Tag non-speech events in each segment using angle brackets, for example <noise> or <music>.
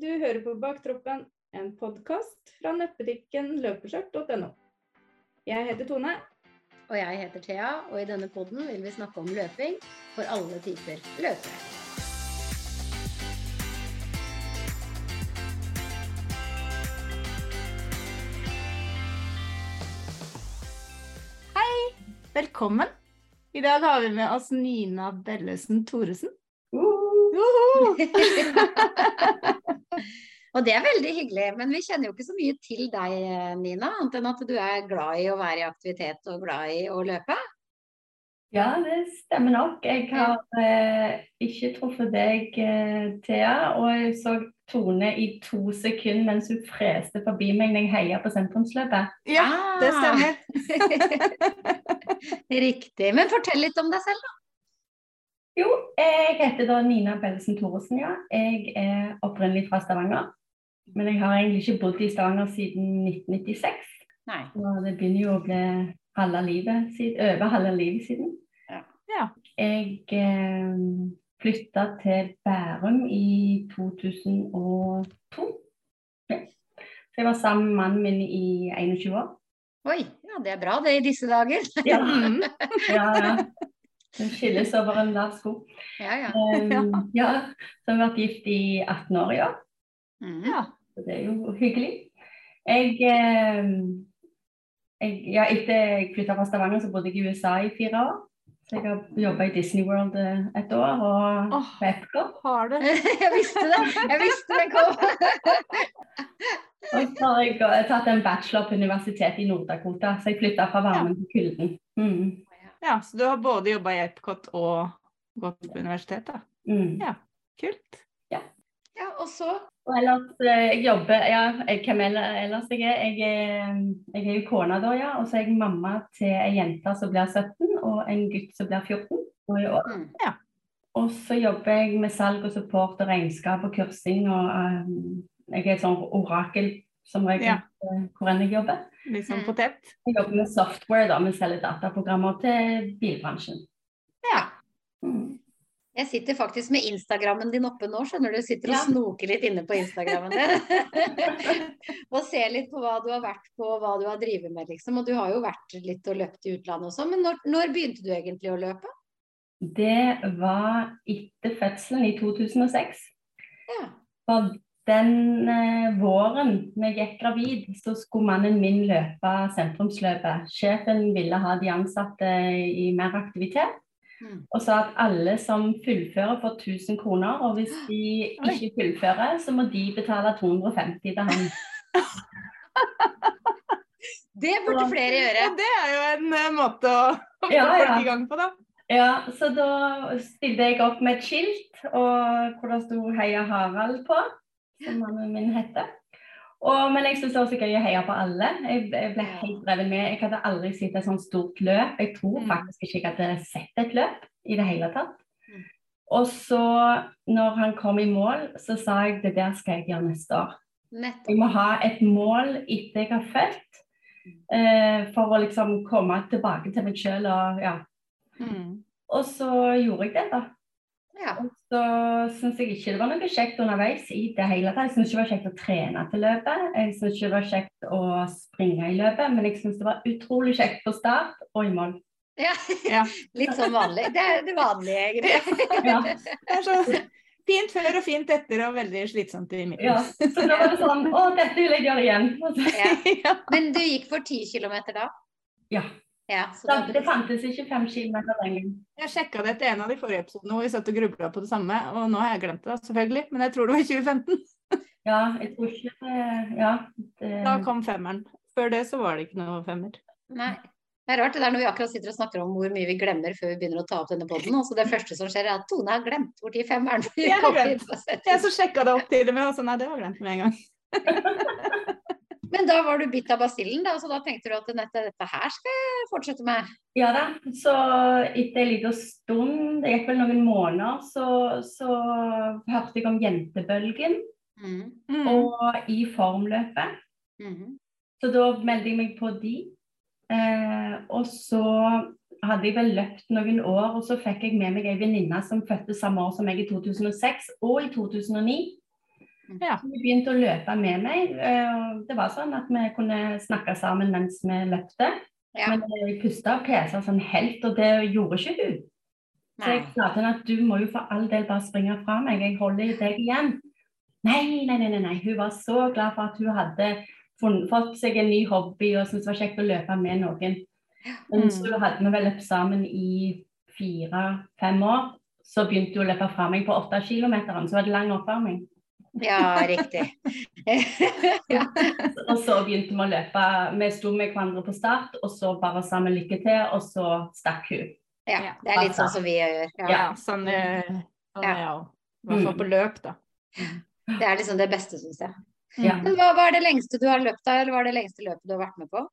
Du hører på Baktroppen, en podkast fra nettbutikken løpeskjørt.no. Jeg heter Tone. Og jeg heter Thea, og i denne podden vil vi snakke om løping for alle typer løpere. Velkommen. I dag har vi med oss Nina Bellesen Thoresen. <laughs> og det er veldig hyggelig, men vi kjenner jo ikke så mye til deg, Nina, annet enn at du er glad i å være i aktivitet og glad i å løpe. Ja, det stemmer nok. Jeg har eh, ikke truffet deg, eh, Thea. Og jeg så Tone i to sekunder mens hun freste forbi meg når jeg heia på sentrumsløpet. Ja, det stemmer. <laughs> <laughs> Riktig. Men fortell litt om deg selv, da. Jo, jeg heter da Nina Bellesen Thoresen, ja. Jeg er opprinnelig fra Stavanger. Men jeg har egentlig ikke bodd i Stavanger siden 1996. Nei. Og det begynner jo å bli halve livet siden, over halve livet siden. Ja. Ja. Jeg eh, flytta til Bærum i 2002. Ja. Så jeg var sammen med mannen min i 21 år. Oi, ja det er bra det i disse dager. Ja, <laughs> ja. ja. Det skilles over en lav sko. Ja, ja. Um, <laughs> ja. Så har vært gift i 18 år i år. Mhm. Ja. Så det er jo hyggelig. Jeg, jeg ja, Etter jeg flytta fra Stavanger, så bodde jeg i USA i fire år. Så jeg har jobba i Disney World eh, et år, og oh, på Epcot. Har du? <laughs> Jeg visste det! Jeg visste det kom! <laughs> Og så har jeg eh, tatt en bachelor på universitetet i Nord-Dakota, så jeg flytta fra varmen til kulden. Mm. Ja, så du har både jobba i Epcot og gått på universitet, da. Mm. Kult. Ja, ja. og så Og ellers, eh, jeg jobber Ja, jeg, hvem ellers jeg er? Jeg er, jeg er jo kona da, ja. Og så er jeg mamma til ei jente som blir 17, og en gutt som blir 14 nå i år. mm. Og så jobber jeg med salg og support og regnskap og kursing. Og um, jeg er et sånt orakel som regel Ja. eh, hvor enn jeg jobber. Litt på tett. Jeg jobber med software, da. Vi selger dataprogrammer til bilbransjen. Ja. Mm. Jeg sitter faktisk med Instagrammen din oppe nå, skjønner du. Sitter og Ja. snoker litt inne på Instagrammen din. <laughs> og ser litt på hva du har vært på, og hva du har drevet med, liksom. Og du har jo vært litt og løpt i utlandet også. Men når, når begynte du egentlig å løpe? Det var etter fødselen i 2006. Ja. For den eh, våren vi gikk gravid, så skulle mannen min løpe sentrumsløpet. Sjefen ville ha de ansatte i mer aktivitet. Mm. Og sa at alle som fullfører får 1000 kroner, og hvis de <gasps> ikke fullfører, så må de betale 250 til han. <laughs> Det burde flere gjøre. Ja, det er jo en eh, måte å få Ja, ja. folk i gang på, da. Ja, så da stilte jeg opp med et skilt og hvor det sto 'Heia Harald' på, som mannen min heter. Og, men jeg syntes det var så gøy å heie på alle. Jeg, jeg ble helt drevet med. Jeg hadde aldri sett et sånt stort løp. Jeg tror Mm. faktisk ikke jeg hadde sett et løp i det hele tatt. Mm. Og så, når han kom i mål, så sa jeg det der skal jeg gjøre neste år. Nettopp. Jeg må ha et mål etter jeg har født, eh, for å liksom komme tilbake til meg sjøl og ja. Mm. Og så gjorde jeg det, da. Ja. Og så syns jeg ikke det var noe kjekt underveis i det hele tatt. Jeg syns ikke det var kjekt å trene til løpet. Jeg syns ikke det var kjekt å springe i løpet, men jeg syns det var utrolig kjekt på start og i mål. ja. Ja. <laughs> Litt sånn vanlig. Det er det vanlige, egentlig. <laughs> Ja, Det er så fint før og fint etter og veldig slitsomt i midten. ja. Så da var det sånn Å, dette vil jeg gjøre igjen. Ja. <laughs> Ja. Men du gikk for 10 km da? Ja. Ja, så Da, da det fantes ikke fem kilometer den gangen. Jeg sjekka det etter en av de forrige episodene hvor vi satt og grubla på det samme, og nå har jeg glemt det, selvfølgelig. Men jeg tror det var i 2015. <laughs> Ja, jeg tror ikke det Ja. Det, Da kom femmeren. Før det så var det ikke noe femmer. Nei. Det er rart det der når vi akkurat sitter og snakker om hvor mye vi glemmer før vi begynner å ta opp denne poden. Altså det første som skjer er at Tone har glemt hvor de femmeren Jeg har glemt. inn på settet. Jeg så sjekka det opp til og med, og så nei, det var glemt med en gang. <laughs> Men da var du bitt av basillen, da, så da tenkte du at dette, dette her skal jeg fortsette med. Ja da. Så etter en liten stund, det gikk vel noen måneder, så, så hørte jeg om jentebølgen Mm. Mm. og i formløpet. Mm. Så da meldte jeg meg på de. Eh, og så hadde jeg vel løpt noen år, og så fikk jeg med meg ei venninne som fødte samme år som meg i 2006 og i 2009. Ja. Hun begynte å løpe med meg. eh, og Det var sånn at vi kunne snakke sammen mens vi løpte. Ja. Men jeg pusta og pesa som helt, og det gjorde ikke hun. Så jeg sa til henne at du må jo for all del bare springe fra meg, jeg holder deg igjen. Nei, nei, nei, nei. Hun var så glad for at hun hadde fått seg en ny hobby og syntes det var kjekt å løpe med noen. Men Mm. så hadde vi vel løpt sammen i fire-fem år. Så begynte hun å løpe fra meg på åtte kilometer, så var det lang oppvarming. Ja, riktig. <laughs> ja. Og så begynte vi å løpe. Vi sto med hverandre på start, og så bare sa vi lykke til, og så stakk hun. ja. Det er litt sånn som vi gjør. Ja. Ja, sånn eh, er jeg òg. I hvert fall på løp, da. Det er liksom det beste, syns jeg. Ja. Men hva, hva er det lengste du har løpt da, eller hva er det lengste løpet du har vært med på?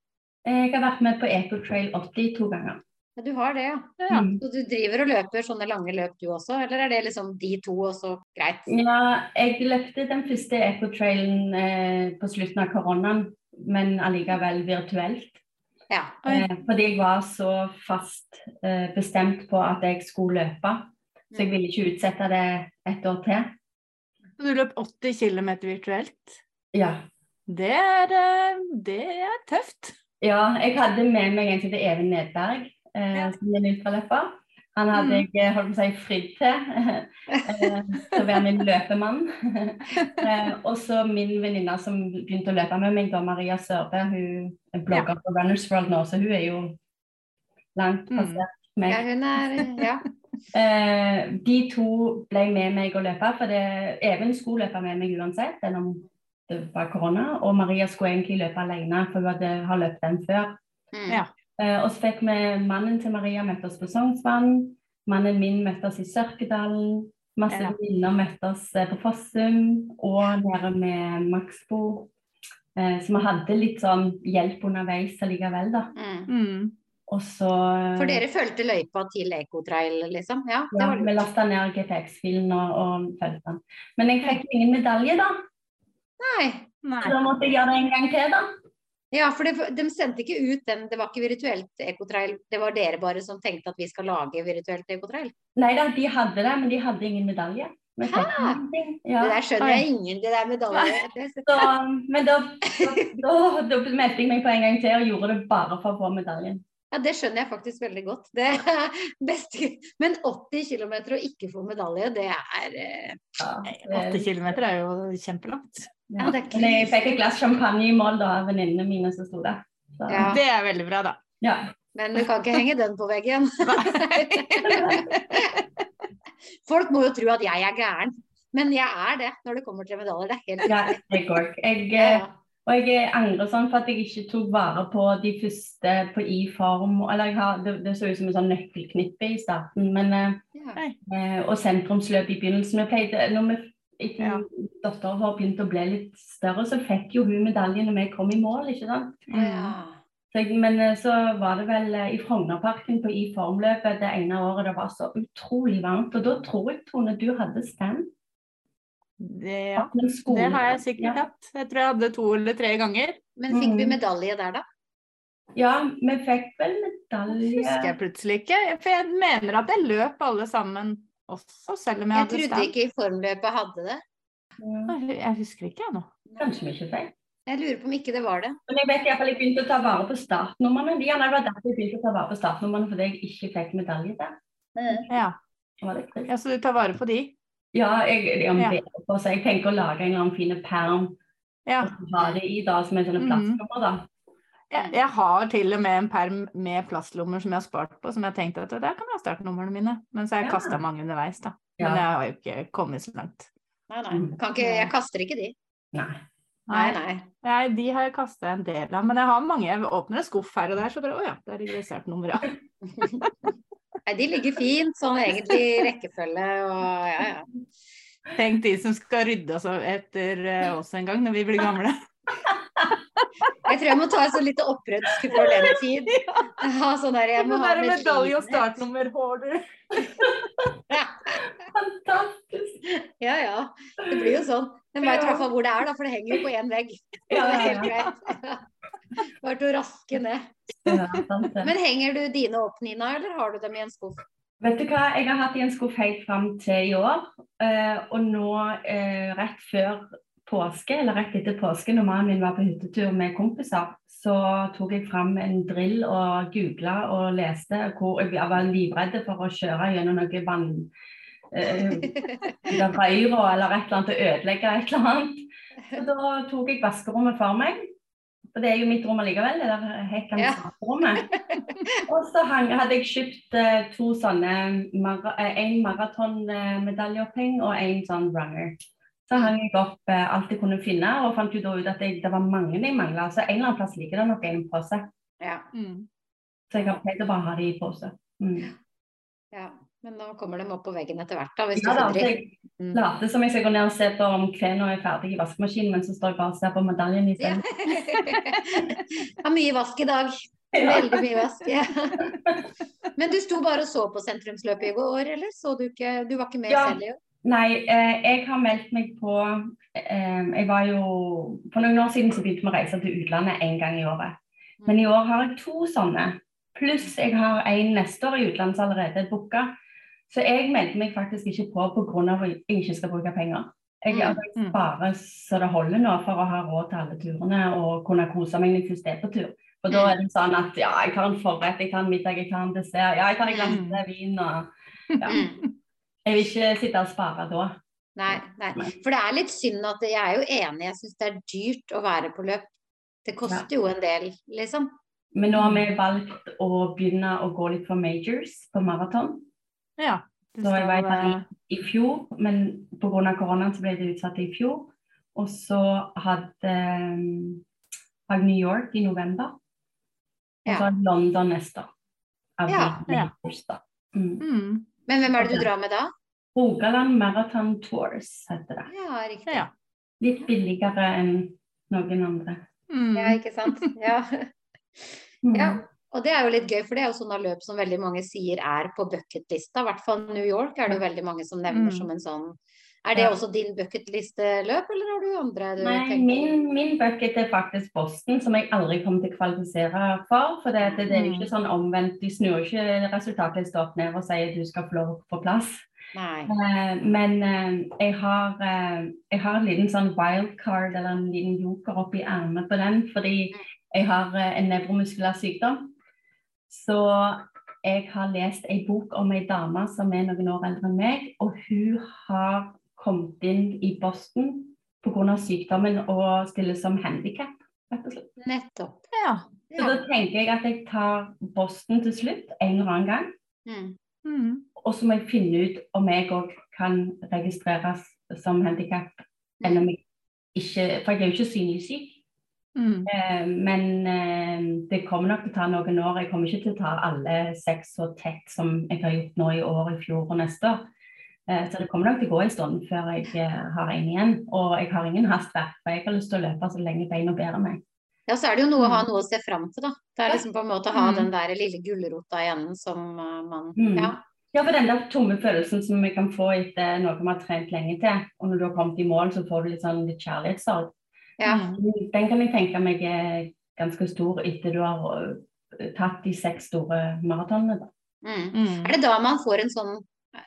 Jeg har vært med på Eco Trail 80 to ganger. Ja, du har det, ja. Ja. Mm. Så du driver og løper sånne lange løp du også, eller er det liksom de to også greit? Ja, jeg løpte den første ecotrailen eh, på slutten av koronaen, men allikevel virtuelt. Ja. Eh, fordi jeg var så fast eh, bestemt på at jeg skulle løpe, så jeg ville ikke utsette det et år til. Du løp 80 km virtuelt. Ja. Det er, eh, det er tøft. Ja, jeg hadde med meg en til Even Nedberg, Ja. som er ultraløper. Han hadde Mm. jeg eh, holdt på å si fridd til <laughs> eh, til å være min løpemann. eh, og så min venninne som begynte å løpe med meg, da Maria Sørbø. Hun er blogger på Runners World nå, så hun er jo langt Mm. passert ja, meg. hun er Ja. Eh, de to ble med meg å løpe, for det, Even skulle løpe med meg uansett, selv om det var korona. Og Maria skulle egentlig løpe alene, for hun hadde, har løpt den før. Mm. Ja. Eh, og så fikk vi mannen til Maria møttes på Sognsvann. Mannen min møttes i Sørkedalen. Masse Ja. venninner møtte oss eh, på Fossum og nede med Maxbo. Eh, så vi hadde litt sånn hjelp underveis allikevel, da. Mm. Mm. Og så For dere fulgte løypa til Ecotrail, liksom? Ja, det ja, var Vi lasta ned GPX-filen og, og fulgte den. Men jeg fikk ingen medalje, da. Nei. Nei. Så da måtte jeg gjøre det en gang til, da. Ja, for det, de sendte ikke ut den, det var ikke virtuelt ekotrail. Det var dere bare som tenkte at vi skal lage virtuelt ekotrail? Nei da, de hadde det, men de hadde ingen medalje. Hæ? Ja. Det der skjønner jeg ingen, det der <laughs> medalje. Så, men da, da, da, da meldte jeg meg på en gang til og gjorde det bare for å få medaljen. ja, det skjønner jeg faktisk veldig godt. Det er beste. Men 80 km og ikke få medalje, det er eh, Ja, 80 km er jo kjempelangt. Ja, det er Men jeg fikk et glass champagne i mål da, av venninnene mine som sto der. Ja. Det er veldig bra, da. ja. Men du kan ikke henge den på veggen. <laughs> Folk må jo tro at jeg er gæren. Men jeg er det når det kommer til medaljer. Det er helt ja, jeg òg. Jeg, eh, og jeg angrer sånn for at jeg ikke tok vare på de første på i-form. Eller jeg har, det, det så ut som en sånn nøkkelknippe i starten, men eh, ja. eh, Og sentrumsløp i begynnelsen. Vi pleide, når vi etter Ja. dattera vår begynte å bli litt større, så fikk jo hun medalje når vi kom i mål, ikke sant. ja. Så men eh, så var det vel eh, i Frognerparken på i formløpet det ene året det var så utrolig varmt. Og da tror jeg, Tone, du hadde stand. Det, ja. det har jeg sikkert hatt. Jeg tror jeg hadde to eller tre ganger. Men fikk vi Mm. medalje der, da? Ja, vi fikk vel medalje husker jeg plutselig ikke. For jeg mener at jeg løp alle sammen også, selv om jeg Jeg hadde trodde ikke i formløpet hadde det. Jeg husker ikke, jeg nå. Kanskje vi ikke fikk. Jeg lurer på om ikke det var det. Men jeg vet i hvert fall jeg begynte å ta vare på startnumrene. Det var derfor jeg begynte å ta vare på startnumrene, fordi jeg ikke fikk medalje der. Ja. Ja, Så du tar vare på de? Ja, jeg, jeg, jeg, jeg tenker å lage en eller annen fin perm Ja. og ha det i, da, som en sånne Mhm. plastnummer, da. Jeg, jeg har til og med en perm med plastlommer som jeg har spart på, som jeg tenkte at der kan jeg ha startnumrene mine. Men så har jeg Ja. kasta mange underveis, da. Men jeg har jo ikke kommet så langt. Nei, nei. Kan ikke, jeg kaster ikke de. Nei. Nei, nei. Nei, de har jeg kasta en del av. Men jeg har mange. Jeg åpner en skuff her og der, så bare Å ja, der er registrert nummer, ja. <laughs> Nei, de ligger fint sånn egentlig i rekkefølge og ja, ja. Tenk de som skal rydde oss etter eh, oss en gang når vi blir gamle. <laughs> Jeg tror jeg må ta et sånn lite opprydsk for den <laughs> tid. Ha, sånn der, jeg må ha medalje og medlidenhet. startnummer-hoarder. <laughs> Fantastisk! Ja, ja. Det blir jo sånn. Men veit i hvert fall hvor det er, da, for det henger jo på én vegg. Ja, Det er helt greit. Bare til å raske ned. Ja. Men henger du dine opp, Nina, eller har du dem i en skuff? Vet du hva, jeg har hatt i en skuff helt fram til i år. eh, og nå, eh, rett før påske, eller rett etter påske, når mannen min var på hyttetur med kompiser, så tok jeg fram en drill og googla og leste hvor jeg var livredd for å kjøre gjennom noe vann eh, røyra eller et eller annet og ødelegge et eller annet. Så da tok jeg vaskerommet for meg. For det er jo mitt rom allikevel, det der gamle Ja. vaskerommet. Og så hadde jeg kjøpt eh, to sånne mara, eh, en maratonmedaljeoppheng og en sånn runner. Så hang jeg opp eh, alt jeg kunne finne, og fant jo da ut at jeg, det var mange jeg mangla. Så en eller annen plass ligger det nok en pose. Ja, Mm. Så jeg har pleid å bare ha det i pose. Mm. ja. Men nå kommer de opp på veggen etter hvert, da, hvis Ja, du så finner jeg Mm. later som jeg skal gå ned og se på om kvena er ferdig i vaskemaskinen, men så står jeg bare og ser på medaljen i Ja. <laughs> Har mye vask i dag. Ja. Veldig mye vask. Ja. <laughs> Men du sto bare og så på sentrumsløpet i går, eller? Så du ikke Du var ikke med Ja. selv i år? Nei, eh, jeg har meldt meg på eh, Jeg var jo For noen år siden så begynte vi å reise til utlandet én gang i året. Men i år har jeg to sånne. Pluss jeg har en neste år i utlandet allerede er booka. Så jeg meldte meg faktisk ikke på pga. at jeg ikke skal bruke penger. Jeg, Mm, bare jeg sparer så det holder nå for å ha råd til alle turene og kunne kose meg når jeg først er på tur. Og da er det sånn at ja, jeg tar en forrett, jeg tar en middag, jeg tar en dessert, ja, jeg tar en glass Mm. vin og ja. <laughs> Jeg vil ikke sitte og spare da. Nei, nei. For det er litt synd at Jeg er jo enig, jeg syns det er dyrt å være på løp. Det koster jo en del, liksom. Men nå har vi valgt å begynne å gå litt for majors på maraton. Ja. Så jeg vet at i, I fjor, men pga. koronaen så ble det utsatt i fjor. Og så hadde jeg New York i november. Og så Ja. London neste år. Ja. da. Mm. mm. Men hvem er det du drar med da? Rogaland Marathon Tours heter det. Ja, riktig. Ja. Litt billigere enn noen andre. Mm. Ja, ikke sant. Ja. Mm. ja. Og det er jo litt gøy, for det er jo sånne løp som veldig mange sier er på bucketlista. I hvert fall New York er det jo veldig mange som nevner Mm. som en sånn Er det Ja. også din bucketlisteløp, eller har du andre du Nei, tenker min, min bucket er faktisk Boston, som jeg aldri kommer til å kvalifisere for. For det, det, det er jo ikke sånn omvendt. De snur ikke resultatlista opp ned og sier du skal få lov på plass. Nei. Eh, men eh, jeg, har, eh, jeg har en liten sånn wildcard, eller en liten joker oppi ermet på den, fordi jeg har en nevromuskulær sykdom. Så jeg har lest en bok om ei dame som er noen år eldre enn meg, og hun har kommet inn i Boston pga. sykdommen og stiller som handikap, rett og slett. Nettopp. Ja. Så da tenker jeg at jeg tar Boston til slutt en eller annen gang. Mm. Mm. Og så må jeg finne ut om jeg òg kan registreres som handikap, eller om jeg ikke For jeg er jo ikke synlig syk. Mm. Eh, men eh, det kommer nok til å ta noen år. Jeg kommer ikke til å ta alle seks så tett som jeg har gjort nå i år, i fjor og neste år. Eh, så det kommer nok til å gå en stund før jeg har en igjen. Og jeg har ingen hastverk, for jeg har lyst til å løpe så lenge beina bærer meg. Ja, så er det jo noe å ha noe å se fram til, da. Det er liksom på en måte å ha Mm. den der lille gulrota i enden som man Mm. Ja. Ja, for den der tomme følelsen som vi kan få etter noe vi har trent lenge til, og når du har kommet i mål, så får du litt sånn litt kjærlighetssorg. ja. Mm. Den kan jeg tenke meg er ganske stor etter du har øh, tatt de seks store maratonene. da. Mm. Mm. Er det da man får en sånn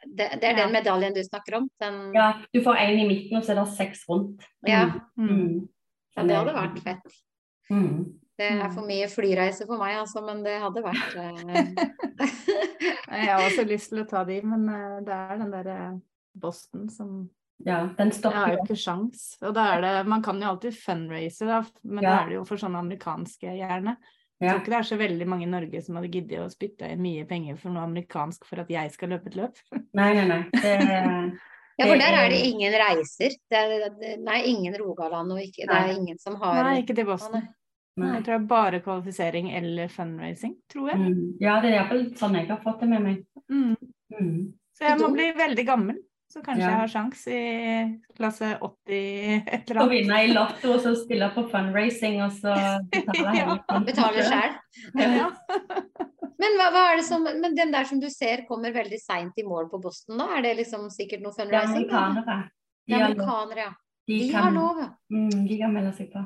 Det, det er Ja. den medaljen du snakker om? Den, Ja, du får en i midten, og så er det seks rundt. Ja. Mm. Mm. Ja, det hadde vært fett. Mm. Det er for mye flyreise for meg, altså, men det hadde vært <laughs> eh, Jeg har også <laughs> lyst til å ta de, men eh, det er den derre Boston som Ja, den Jeg har jo ikke sjans. Og da er det Man kan jo alltid fundraise, da, men da er det jo for sånne amerikanske gjerne. Jeg Ja. tror ikke det er så veldig mange i Norge som hadde giddet å spytte inn mye penger for noe amerikansk for at jeg skal løpe et løp. Nei, nei, nei. <laughs> Det, Ja, for der er det ingen reiser. Det er, det, nei, ingen Rogaland og ikke Det er ingen som har Nei, ikke til Boston. Nei. Jeg tror det er bare kvalifisering eller fundraising, tror jeg. Mm. Ja, det er iallfall sånn jeg har fått det med meg. Mm. Mm. Så jeg må bli veldig gammel, så kanskje Ja. jeg har sjans i klasse 80 et eller Å vinne i Lotto og så spille på fundraising og så betale <laughs> Ja. hele Betaler sjøl. Ja. Men hva, hva er det som Men den der som du ser kommer veldig seint i mål på Boston, da? Er det liksom sikkert noe Det er fundraising? amerikanere. Det De er amerikanere, ja. De De kan, har lov, ja. mm, de kan melde seg på.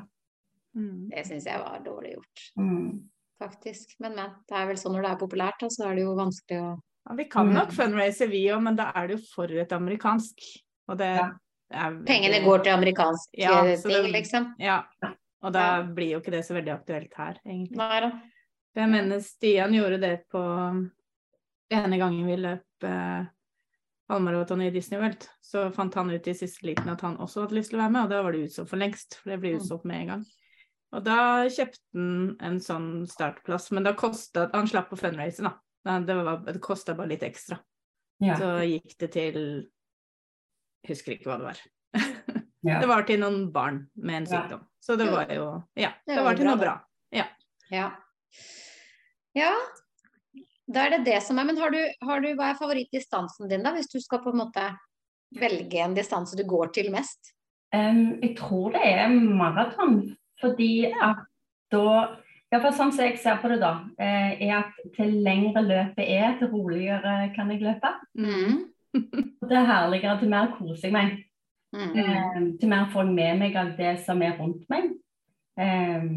Mm. Det syns jeg var dårlig gjort, Mm. faktisk. Men, men. Det er vel sånn når det er populært, da, så er det jo vanskelig å Ja, vi kan nok fundraise, vi òg, men da er det jo for et amerikansk. Og det, Ja. er Pengene går til amerikanske Ja, ting, det- liksom. Ja. Og da Ja. blir jo ikke det så veldig aktuelt her, egentlig. Nei da. Jeg mener Stian gjorde det på ene gangen vi løp eh, halvmaraton i Disney World. Så fant han ut i siste liten at han også hadde lyst til å være med, og da var det utsolgt for lengst. For det blir utsolgt med en gang. Og da kjøpte han en sånn startplass, men da kosta Han slapp på fundraiser da. Det, var- det kosta bare litt ekstra. Ja. Så gikk det til Husker ikke hva det var. <laughs> Ja. Det var til noen barn med en Ja. sykdom. Så det var jo Ja, Det det var var til bra, noe det. bra. Ja. ja. Da er det det som er. Men har du, har du, hva er favorittdistansen din, da? Hvis du skal på en måte velge en distanse du går til mest? Um, jeg tror det er maraton, fordi at da ja, for Sånn som jeg ser på det, da, eh, er at til lengre løpet er, til roligere kan jeg løpe. Mm. Og er herligere, til mer koser jeg meg. Mm. Eh, til mer får jeg med meg av det som er rundt meg. Eh,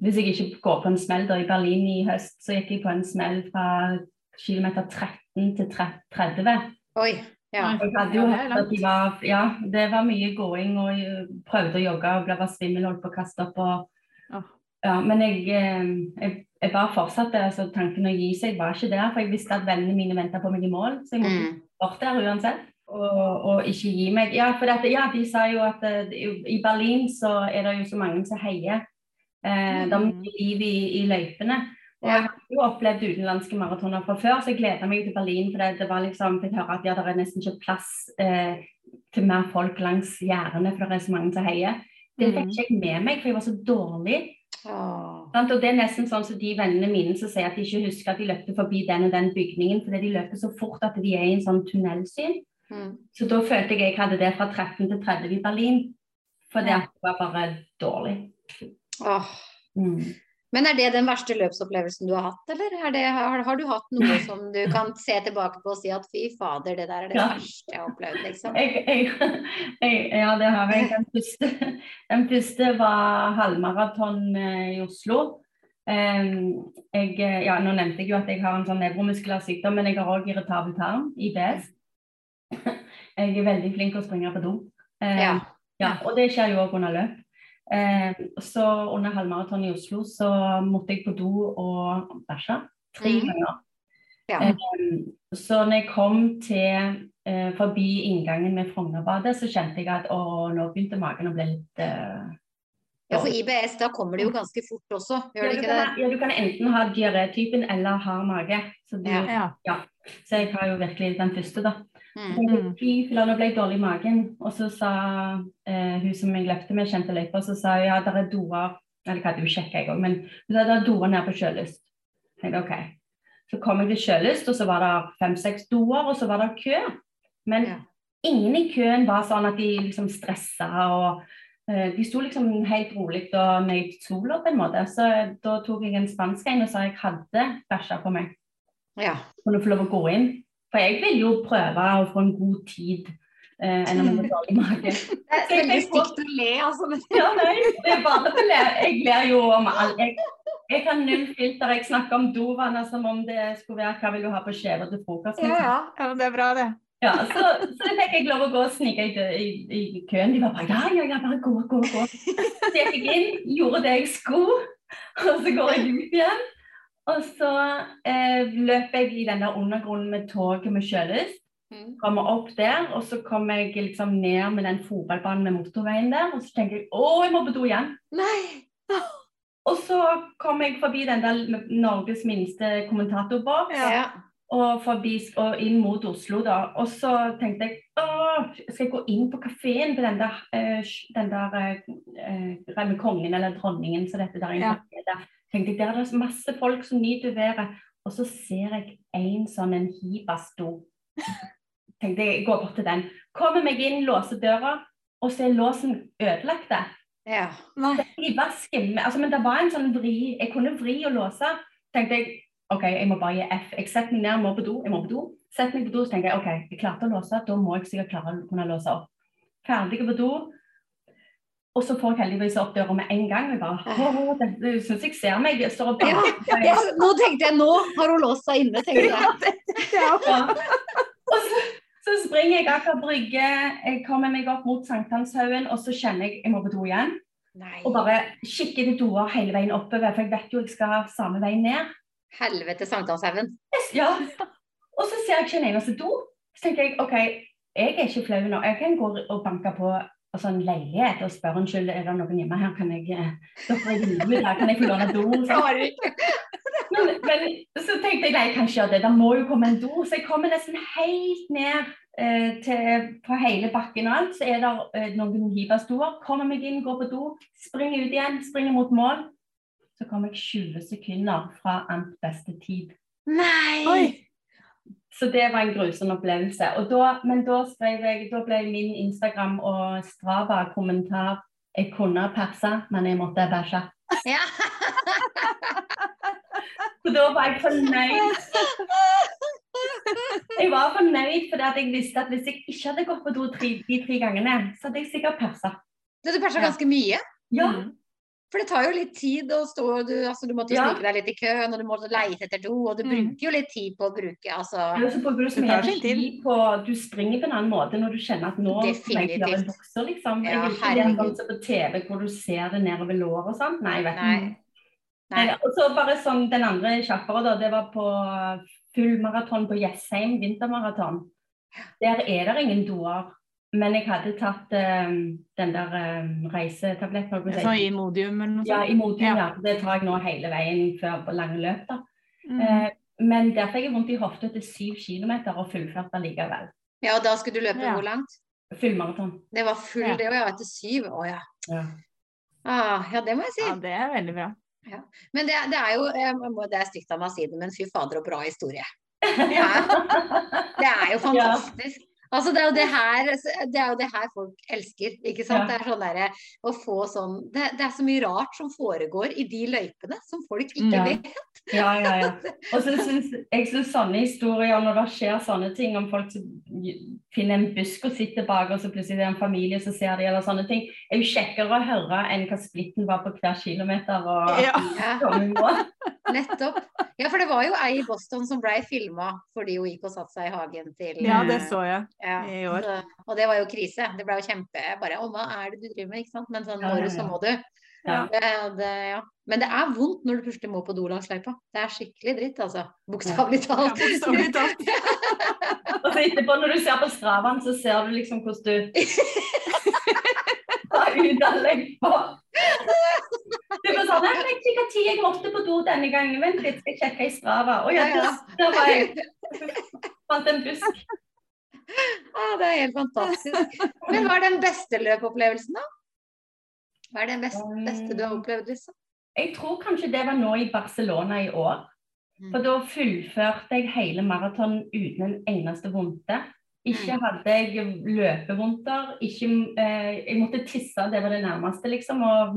hvis jeg ikke går på en smell da i Berlin i høst, så gikk jeg på en smell fra kilometer 13 til 30. Oi. Ja. Var Ja, det var mye gåing, og prøvde å jogge og ble bare svimmel, holdt på å kaste opp og. Ja, men jeg, eh, jeg, jeg bare fortsatte. altså Tanken å gi seg var ikke der, for jeg visste at vennene mine venta på meg i mål. Så jeg måtte Mm. bort der uansett. Og, og ikke gi meg. Ja, for dette, ja, de sa jo at eh, i Berlin så er det jo så mange som heier. Eh, Det er Mm. mye liv i, i løypene. Jeg har jo opplevd utenlandske maratoner fra før, så jeg gleda meg til Berlin. For det, var liksom, fikk høre at ja, det er nesten ikke plass eh, til mer folk langs gjerdene, for det er så mange som heier. Det fikk Mm. ikke jeg med meg, for jeg var så dårlig. Sant? Og det er nesten sånn som de vennene mine som sier at de ikke husker at de løpte forbi den og den bygningen, fordi de løper så fort at de er i en sånn tunnelsyn. Mm. Så da følte jeg jeg hadde det fra 13 til 30 i Berlin. For det var bare dårlig. Åh. Mm. Men er det den verste løpsopplevelsen du har hatt, eller er det, har, har du hatt noe <laughs> som du kan se tilbake på og si at fy fader, det der er det Ja. verste jeg har opplevd, liksom? Jeg, jeg, <laughs> jeg, ja, det har jeg. Den første, <laughs> den første var halvmaraton eh, i Oslo. Eh, ja, nå nevnte jeg jo at jeg har en sånn nevromuskulær sykdom, men jeg har òg irritabel tarm, IBS. Jeg er veldig flink til å springe på do. Ja. Ja, og det skjer jo òg under løp. Eh, så under halvmaraton i Oslo så måtte jeg på do og bæsje tre Mhm. ganger. Ja. Eh, så når jeg kom til eh, forbi inngangen med Frognerbadet, så kjente jeg at å, nå begynte magen å bli litt eh, ja, for IBS, da kommer det jo ganske fort også, gjør ja, det du ikke kan, det? ja, du kan enten ha diarétypen eller hard mage. Så, du, Ja. Ja. så jeg har jo virkelig den første, da. Mm. Mm. Fy filler, nå ble jeg dårlig i magen. Og så sa eh, hun som jeg løpte med, kjente løypa, så sa hun ja, der er doer Eller hva hadde hun sjekka, jeg òg, men hun sa det er doer nede på Sjølyst. OK. Så kom jeg til Sjølyst, og så var det fem-seks doer, og så var det kø. Men Ja. ingen i køen var sånn at de liksom stressa og eh, De sto liksom helt rolig og nøyd sola på en måte. Så da tok jeg en spansk en og sa jeg hadde bæsja på meg Ja. kunne få lov å gå inn. For jeg vil jo prøve å få en god tid eh, enn om jeg har dårlig mage. <laughs> Det er veldig stygt å le, altså. Ja, nei, det er bare å le. Jeg ler jo om alt. jeg, jeg har null filter. Jeg snakker om dovannet som om det skulle være hva vil du ha på skjeva til frokost. Ja, liksom. ja. ja, det er bra, det. Ja, så, så det fikk jeg lov å gå og snike i, i, i køen. De var bare ja, ja, ja, bare gå, gå, gå. Så gikk jeg inn, gjorde det jeg skulle, og så går jeg ut igjen. Og så eh, løp jeg i den der undergrunnen med toget med sjølyst. Mm. Kommer opp der, og så kommer jeg liksom ned med den fotballbanen med motorveien der. Og så tenker jeg å, jeg må på do igjen. Nei. Og så kom jeg forbi den der Norges minste kommentatorboks. Ja. og, forbi, og inn mot Oslo, da. Og så tenkte jeg å, skal jeg gå inn på kafeen på den der, eh, den der eh, med kongen eller dronningen, så dette der inne. Ja. Tenkte jeg, Der er det masse folk som nyter været. Og så ser jeg en sånn en hibas-do. Tenkte jeg, jeg går bort til den. Kommer meg inn, låser døra, og så er låsen ødelagt. Ja. Vasken. Altså, men det var en sånn vri. Jeg kunne vri og låse. tenkte jeg OK, jeg må bare gi F. Jeg setter meg ned, må på do. jeg må på do. Setter meg på do, så tenker jeg OK, jeg klarte å låse. Da må jeg sikkert klare å kunne låse opp. Ferdig på do. Og så får jeg heldigvis opp døra med en gang. og bare, det, det syns jeg ser meg. Jeg står og Ja, ja, nå tenkte jeg nå har hun låst seg inne, tenkte jeg. Ja. Og, så, Så springer jeg Aker Brygge, jeg kommer meg opp mot Sankthanshaugen, og så kjenner jeg jeg må på do igjen. Nei. Og bare kikker til doer hele veien oppover, for jeg vet jo jeg skal samme vei ned. Helvete Sankthanshaugen. Ja. Og så ser jeg ikke en eneste do. Så tenker jeg OK, jeg er ikke flau nå. Jeg kan gå og banke på altså, en leilighet og spør unnskyld, er det noen hjemme her, kan jeg da får jeg kan jeg få låne do? Så, men, men så tenkte jeg nei, jeg kan ikke gjøre det, det må jo komme en do. Så jeg kommer nesten helt ned eh, til, på hele bakken og alt. Så er det eh, noen hivasdoer. Kommer meg inn, går på do, springer ut igjen, springer mot mål. Så kommer jeg 20 sekunder fra ant beste tid. Nei! Oi! Så det var en grusom opplevelse. Og da, men da, jeg, da ble min Instagram og Strava-kommentar jeg kunne perse, men jeg måtte bæsje. Ja. <laughs> Så da var jeg fornøyd. Jeg var fornøyd fordi jeg visste at hvis jeg ikke hadde gått på do tre, de tre gangene, så hadde jeg sikkert persa. Du persa ganske mye. Ja, Mm. For det tar jo litt tid å stå du, altså, du måtte Ja. snike deg litt i køen, og du måtte leite etter do, og du Mm. bruker jo litt tid på å bruke altså så bruker du så mye tid. på Du springer på en annen måte når du kjenner at nå Definitivt. jeg bukser, liksom. Jeg Ja, vil ikke sånn som på TV hvor du ser det nedover låret og sånn. Nei, vet. Nei. Nei. Nei, og så bare sånn, Den andre kjappere, da, det var på fullmaraton på Jessheim, vintermaraton. Der er det ingen doer. Men jeg hadde tatt um, den der um, reisetabletten. si. Så Imodium eller noe Ja. Imodium, Ja. ja. Det tar jeg nå hele veien før på lange løp. da. Mm. Uh, men der fikk jeg vondt i hofta etter syv kilometer og fullførte likevel. Ja, og da skulle du løpe Ja. hvor langt? Fullmaraton. Det var full Ja. det òg, ja. Etter syv? Å ja. Ja. Ah, ja, det må jeg si. Ja, det er veldig bra. Men det, det er jo må- Det er stygt av meg å si det, men fy fader og bra historie. <laughs> Det er, det er jo fantastisk. Altså, det er jo det her det er jo det her folk elsker, ikke sant. Ja. Det er sånn der, å få sånn det, det er så mye rart som foregår i de løypene som folk ikke Ja. vet. Ja, ja, ja. <laughs> Og så synes, jeg synes sånne historier, når det skjer sånne ting, om folk som finner en busk og sitter bak, og så plutselig er det en familie som ser de, eller sånne ting, er jo kjekkere å høre enn hva splitten var på hver kilometer. og Ja. <laughs> Nettopp. Ja, for det var jo ei i Boston som blei filma fordi hun gikk og satte seg i hagen til ja, det så jeg Ja, så, og det var jo krise. Det ble jo kjempe bare Å, hva er det du driver med? Ikke sant? Men sånn, når må du, så må du. Ja. Det, det, ja. Men det er vondt når du plutselig må på do langs løypa. Det er skikkelig dritt, altså. Bokstavelig Ja, talt. talt. <laughs> Og så etterpå, når du ser på Stravaen, så ser du liksom hvordan du <laughs> tar ut av løypa. Du bare sånn Jeg vet ikke når jeg måtte på do denne gangen. Vent litt, skal jeg sjekke i Strava. Å ja, der var jeg. Fant en busk. <laughs> Ah, det er helt fantastisk. Men hva er den beste løpeopplevelsen, da? Hva er det beste, beste du har opplevd, liksom? Jeg tror kanskje det var nå i Barcelona i år. Mm. For da fullførte jeg hele maratonen uten en eneste vondte. Ikke hadde jeg løpevondter. Ikke, eh, jeg måtte tisse, det var det nærmeste, liksom. Og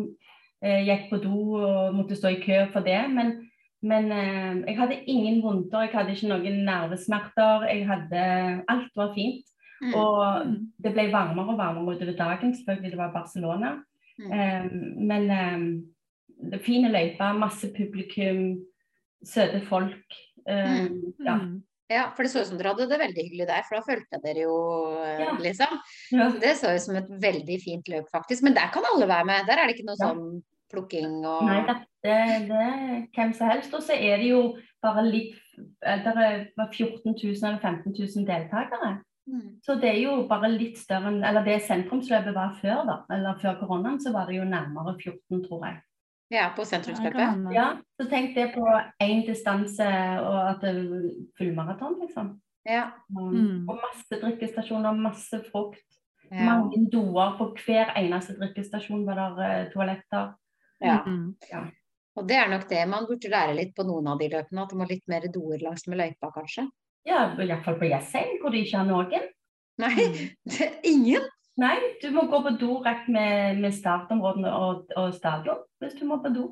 eh, gikk på do og måtte stå i kø for det. Men, men eh, jeg hadde ingen vondter. Jeg hadde ikke noen nervesmerter. Jeg hadde Alt var fint. Mm. Og Mm. det ble varmere og varmere utover dagen. Selvfølgelig, det var Barcelona. Mm. Eh, men eh, det fine løyper, masse publikum, søte folk. Eh, ja. Mm. Ja, for det så ut som dere hadde det veldig hyggelig der, for da fulgte dere jo, eh, Ja. liksom. Ja. Det så ut som et veldig fint løp, faktisk. Men der kan alle være med. Der er det ikke noe Ja. sånn plukking og Nei da, det, det er hvem som helst. Og så er det jo bare litt Det er var 14 000 eller 15 000 deltakere. Mm. Så det er jo bare litt større enn Eller det sentrumsløpet var før, da. Eller før koronaen, så var det jo nærmere 14, tror jeg. Ja, på sentrumsløpet. Ja, så tenk det på én distanse og at det er fullmaraton, liksom. Ja. Mm. Og masse drikkestasjoner, masse frukt. ja. Mange doer. På hver eneste drikkestasjon var det eh, toaletter. Ja. ja. Og det er nok det man burde lære litt på noen av de løpene, at det må litt mer doer langs med løypa, kanskje. Ja, i hvert fall på Jessheim, hvor de ikke har noen. Nei, Mm. det er ingen! Nei, du må gå på do rett med, med startområdene og, og stadion hvis du må på do.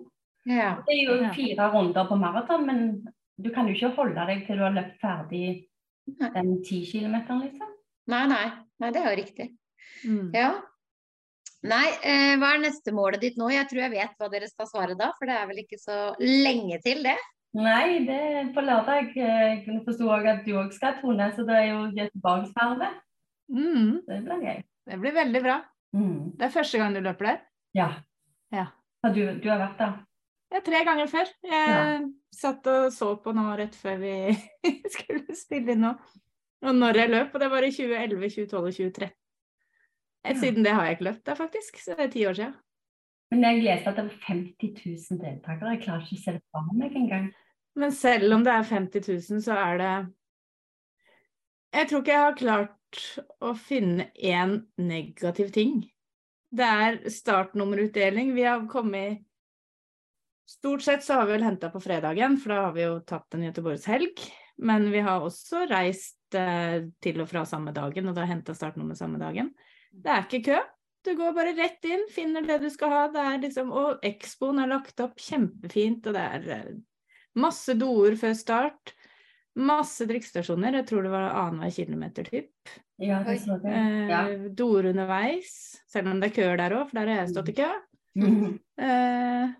Ja. Det er jo fire runder på maraton, men du kan jo ikke holde deg til du har løpt ferdig den ti kilometeren, liksom. Nei, nei. Nei, det er jo riktig. Mm. Ja. Nei, eh, hva er neste målet ditt nå? Jeg tror jeg vet hva dere skal svare da, for det er vel ikke så lenge til det. Nei, det er på lørdag. Jeg kunne forstå at du òg skal, Tone. Så det er jo Göteborgsvarvet. Mm, Det blir gøy. det blir veldig bra. Mm. Det er første gang du løper der. Ja. Ja. Du, du har vært der? Ja, tre ganger før. Jeg satt og så på nå rett før vi <laughs> skulle spille inn nå. Og når jeg løp, og det var i 2011, 2012 og 2013. Eh. Siden det har jeg ikke løpt der, faktisk. Så det er ti år siden. Men jeg leste at det var 50 000 deltakere. Jeg klarer ikke å se det fra meg engang. Men selv om det er 50 000, så er det Jeg tror ikke jeg har klart å finne én negativ ting. Det er startnummerutdeling. Vi har kommet Stort sett så har vi vel henta på fredagen, for da har vi jo tatt en Göteborgshelg. Men vi har også reist eh, til og fra samme dagen, og da henta startnummer samme dagen. Det er ikke kø. Du går bare rett inn, finner det du skal ha. Det er liksom, og Expoen er lagt opp kjempefint, og det er eh, masse doer før start. Masse drikkestasjoner. Jeg tror det var annenhver kilometer typ. Ja. Eh, Ja. Doer underveis, selv om det er køer der òg, for der har jeg stått i kø. Mhm. Eh,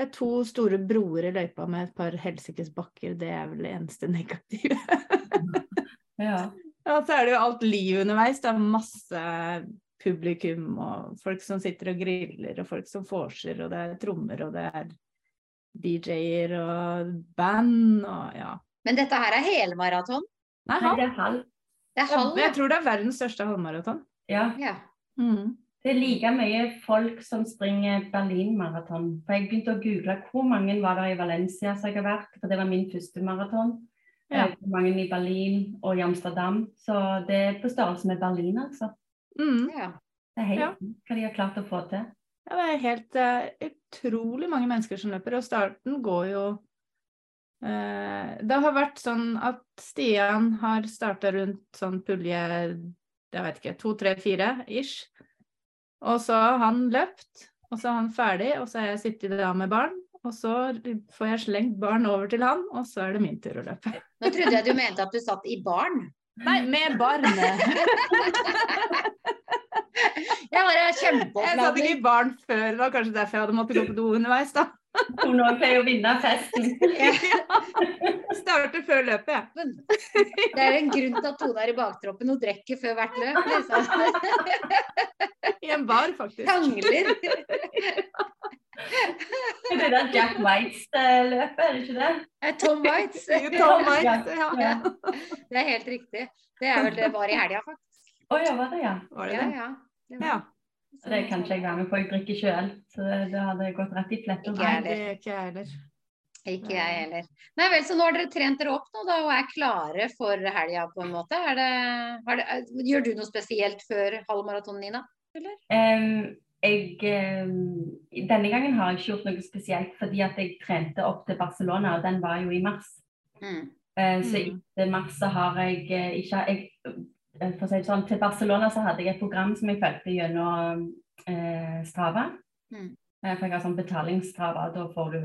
det er to store broer i løypa med et par helsikes bakker. Det er vel det eneste negative. <laughs> ja. Og så er det jo alt liv underveis. Det er masse publikum og folk som sitter og griller, og folk som vorser, og det er trommer, og det er DJ-er og band og ja. Men dette her er helmaraton. Nei, Nei, halv. det er halv. Det er halv, Jeg tror det er verdens største halvmaraton. Ja. ja. Mm. Det er like mye folk som springer Berlin-maraton. For jeg begynte å google hvor mange var der i Valencia som jeg har vært, for det var min første maraton. Ja. Eh, mange i Berlin og i Amsterdam. Så det er på størrelse med Berlin, altså. Mm. ja. Det er helt Ja. hva de har klart å få til. Ja, det er helt uh, utrolig mange mennesker som løper, og starten går jo uh, Det har vært sånn at Stian har starta rundt sånn pulje jeg vet ikke, to, tre, fire ish. Og så har han løpt, og så er han ferdig, og så har jeg sittet da med barn. Og så får jeg slengt barn over til han, og så er det min tur å løpe. Nå trodde jeg du mente at du satt i barn. Nei, med barn. Jeg var Jeg satt ikke i barn før, det var kanskje derfor jeg hadde måttet gå på do underveis, da. Hun òg pleier å vinne festen. <laughs> Starter før løpet, jeg. <laughs> Det er en grunn til at Tone er i baktroppen og drikker før hvert løp. Liksom. <laughs> I en bar, faktisk. Tangler. Det er det Jack Whites-løpet, er det ikke det? Det er Tom Waitz. Tom Whites ja. Ja. Det er helt riktig. Det er vel det var i helga, faktisk. Å ja, var det ja. Var det Ja, det? ja. Det var- Ja. Det kan ikke jeg være med på, jeg drikker sjøl. Så det, det hadde gått rett i fletter. Ikke jeg heller. Ikke jeg heller. Nei vel, så nå har dere trent dere opp nå da, og er klare for helga på en måte. Er det, har det, gjør du noe spesielt før halvmaratonen, Nina? Um, jeg, um, denne gangen har jeg ikke gjort noe spesielt, fordi at jeg trente opp til Barcelona, og den var jo i mars. Mm. Uh, så Mm. etter mars så har jeg uh, ikke jeg, eh, si det sånn, til Barcelona så hadde jeg et program som jeg fulgte gjennom eh, Strava. Mm. Eh, for jeg har sånn betalingsstrava, da får du,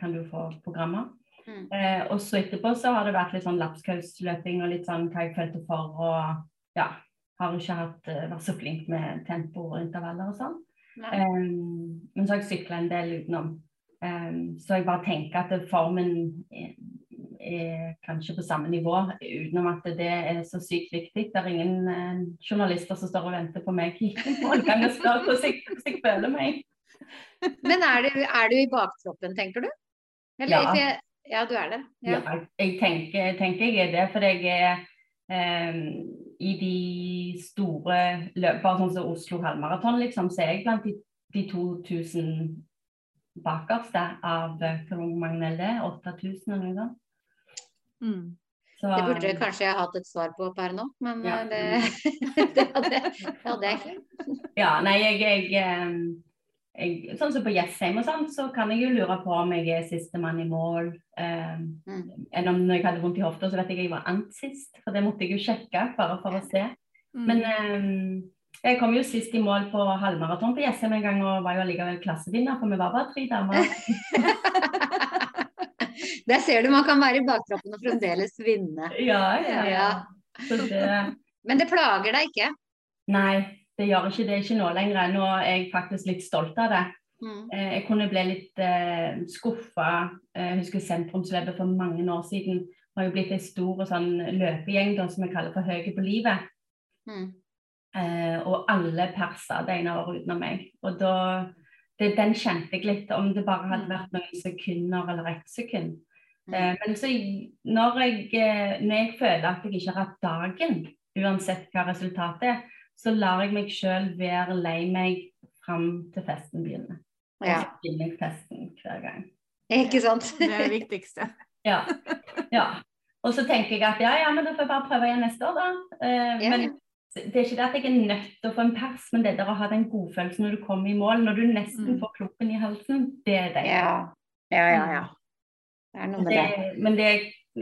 kan du få programmer. Mm. Eh, og så etterpå så har det vært litt sånn lapskausløping og litt sånn hva jeg følte for. Og ja, har ikke hatt, eh, vært så flink med tempo og intervaller og sånn. Um, men så har jeg sykla en del utenom. Um, så jeg bare tenker at formen er, kanskje på samme nivå, utenom at det er så sykt viktig. Det er ingen eh, journalister som står og venter på meg <laughs> i målgang og spør hvordan jeg, hvordan jeg føler meg. Men er du, er du i baktroppen, tenker du? Eller, Ja. jeg, ja, du er det. Ja. Ja. jeg tenker, jeg tenker jeg er det, for jeg er eh, i de store løpene, sånn som Oslo halvmaraton, liksom, så er jeg blant de, de 2000 bakerste av eh, hvor mange er det? 8000 eller noe sånt. Mm. Så, Det burde jeg kanskje jeg hatt et svar på per nå, men Ja. eh, det, <laughs> det, hadde, det hadde jeg ikke. <laughs> Ja, nei, jeg, jeg, jeg Sånn som på Jessheim og sånt, så kan jeg jo lure på om jeg er sistemann i mål. Um, Mm. enn om når jeg hadde vondt i hofta, så vet jeg jeg var ant sist. For det måtte jeg jo sjekke, bare for å se. Mm. Men em, jeg kom jo sist i mål på halvmaraton på Jessheim en gang, og var jo allikevel klassevinner, for vi var bare tre damer. <laughs> Der ser du man kan være i baktroppen og fremdeles vinne. Ja, ja, ja. Det Men det plager deg ikke? Nei, det gjør ikke det ikke nå lenger. Nå er jeg faktisk litt stolt av det. Mm. Eh, Jeg kunne bli litt eh, skuffa. Jeg husker sentrumsløpet for mange år siden. Det har jo blitt en stor sånn løpegjeng da, som vi kaller for Høye på livet. Mm. Eh, og alle persa det ene året utenom meg. Og da, det, den kjente jeg litt, om det bare hadde vært noen sekunder eller ett sekund. Eh, men så når jeg, eh, når jeg føler at jeg ikke har hatt dagen, uansett hva resultatet er, så lar jeg meg sjøl være lei meg fram til festen begynner. Og Ja. så finner jeg festen hver gang. Ikke sant? Det er det viktigste. <laughs> Ja. ja. Og så tenker jeg at ja, ja, men da får jeg bare prøve igjen neste år, da. Eh, Ja. Men det er ikke det at jeg er nødt til å få en pers, men det der å ha den godfølelsen når du kommer i mål, når du nesten Mm. får klumpen i halsen, det er deilig. Ja. ja, ja, ja. Det er noe med det. Det, men det,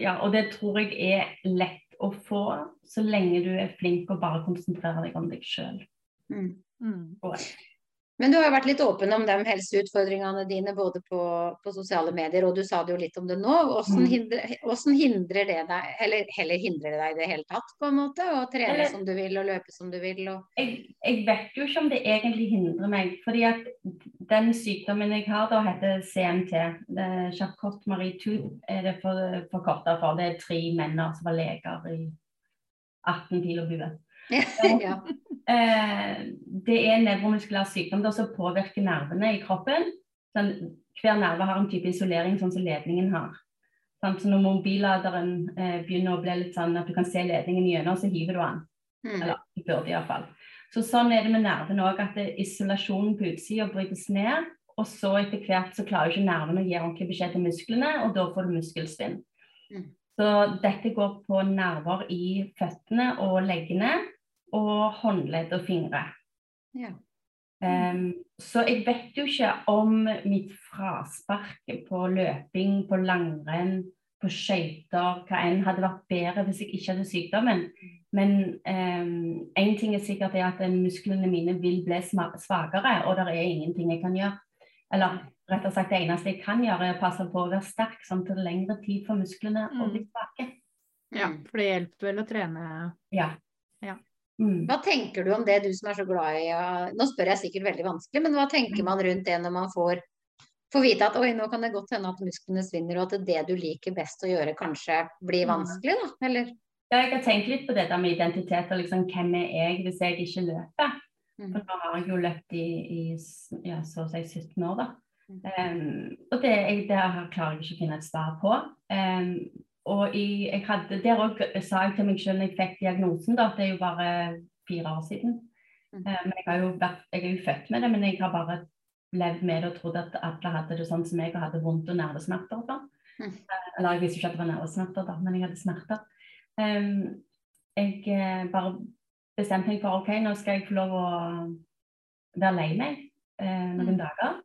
ja, og det tror jeg er lett å få, så lenge du er flink og bare konsentrerer deg om deg sjøl. Mm. Mm. Men du har jo vært litt åpen om de helseutfordringene dine både på, på sosiale medier, og du sa det jo litt om det nå. Hvordan Mm. hindrer, hvordan hindrer det deg, eller heller hindrer det deg i det hele tatt, på en måte? Å trene Eller- som du vil, og løpe som du vil, og Jeg, jeg vet jo ikke om det egentlig hindrer meg, fordi at den sykdommen jeg har da heter CMT. Det er Charcot-Marie Tooth er det for, for. Det er tre menn som var leger i 18 pil og bue. Ja. Eh, det er nevromuskulær sykdom som påvirker nervene i kroppen. Sånn, hver nerve har en type isolering, sånn som ledningen har. Sånn, Så når mobilladeren eh, begynner å bli litt sånn at du kan se ledningen gjennom, så hiver du den. Mm. Eller du burde iallfall. Så sånn er det med nervene òg, at isolasjonen på utsida brytes ned. Og så etter hvert så klarer ikke nervene å gi ordentlig beskjed til musklene, og da får du muskelspinn. Mm. Så dette går på nerver i føttene og leggene, og håndledd og fingre. Ja. Um, så jeg vet jo ikke om mitt fraspark på løping, på langrenn, på skøyter, hva enn hadde vært bedre hvis jeg ikke hadde sykdommen. Men én ting er sikkert er at musklene mine vil bli svakere, og det er ingenting jeg kan gjøre. Eller rett og slett det eneste jeg kan gjøre, er å passe på å være sterk, sånn til lengre tid for musklene å bli svake. Ja, Mm. for det hjelper vel å trene Ja. Ja. Mm. Hva tenker du om det, du som er så glad i Nå spør jeg sikkert veldig vanskelig, men hva tenker man rundt det når man får, får vite at oi, nå kan det godt hende at musklene svinner, og at det du liker best å gjøre, kanskje blir Mm. vanskelig, da? Eller? Ja, jeg har tenkt litt på det der med identitet og liksom, hvem er jeg hvis jeg ikke løper. Mm. For nå har jeg jo løpt i, i ja, så å si 17 år, da. Um, og det, jeg, det her klarer jeg ikke å finne et svar på. Em, og i, jeg hadde, der òg sa jeg til meg selv når jeg fikk diagnosen, da, det er jo bare fire år siden. Mm. Eh, men jeg, har jo vært, jeg er jo født med det, men jeg har bare levd med det og trodd at alle hadde det sånn som meg og hadde vondt og nervesmerter. og sånn. Mm. Eh, eller jeg visste ikke at det var nervesmerter, da, men jeg hadde smerter. Um, jeg eh, bare bestemte meg for ok, nå skal jeg få lov å være lei meg noen dager.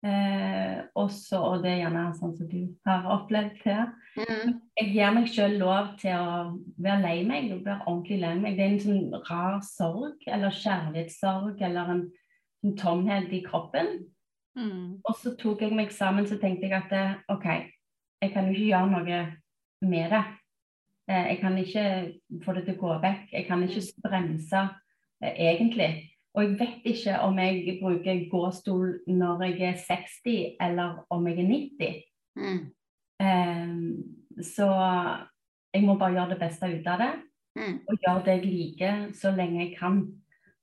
Eh, også, og det er gjerne sånn som du har opplevd her. Mm. Jeg gir meg selv lov til å være lei meg, og være ordentlig lei meg. Det er en sånn rar sorg, eller kjærlighetssorg, eller en, en tomhet i kroppen. mm. Og så tok jeg meg sammen, så tenkte jeg at det, OK, jeg kan jo ikke gjøre noe med det. Eh, Jeg kan ikke få det til å gå vekk. Jeg kan ikke bremse eh, egentlig. Og jeg vet ikke om jeg bruker gåstol når jeg er 60 eller om jeg er 90. Mm. Um, Så jeg må bare gjøre det beste ut av det. Mm. Og gjøre det jeg liker så lenge jeg kan.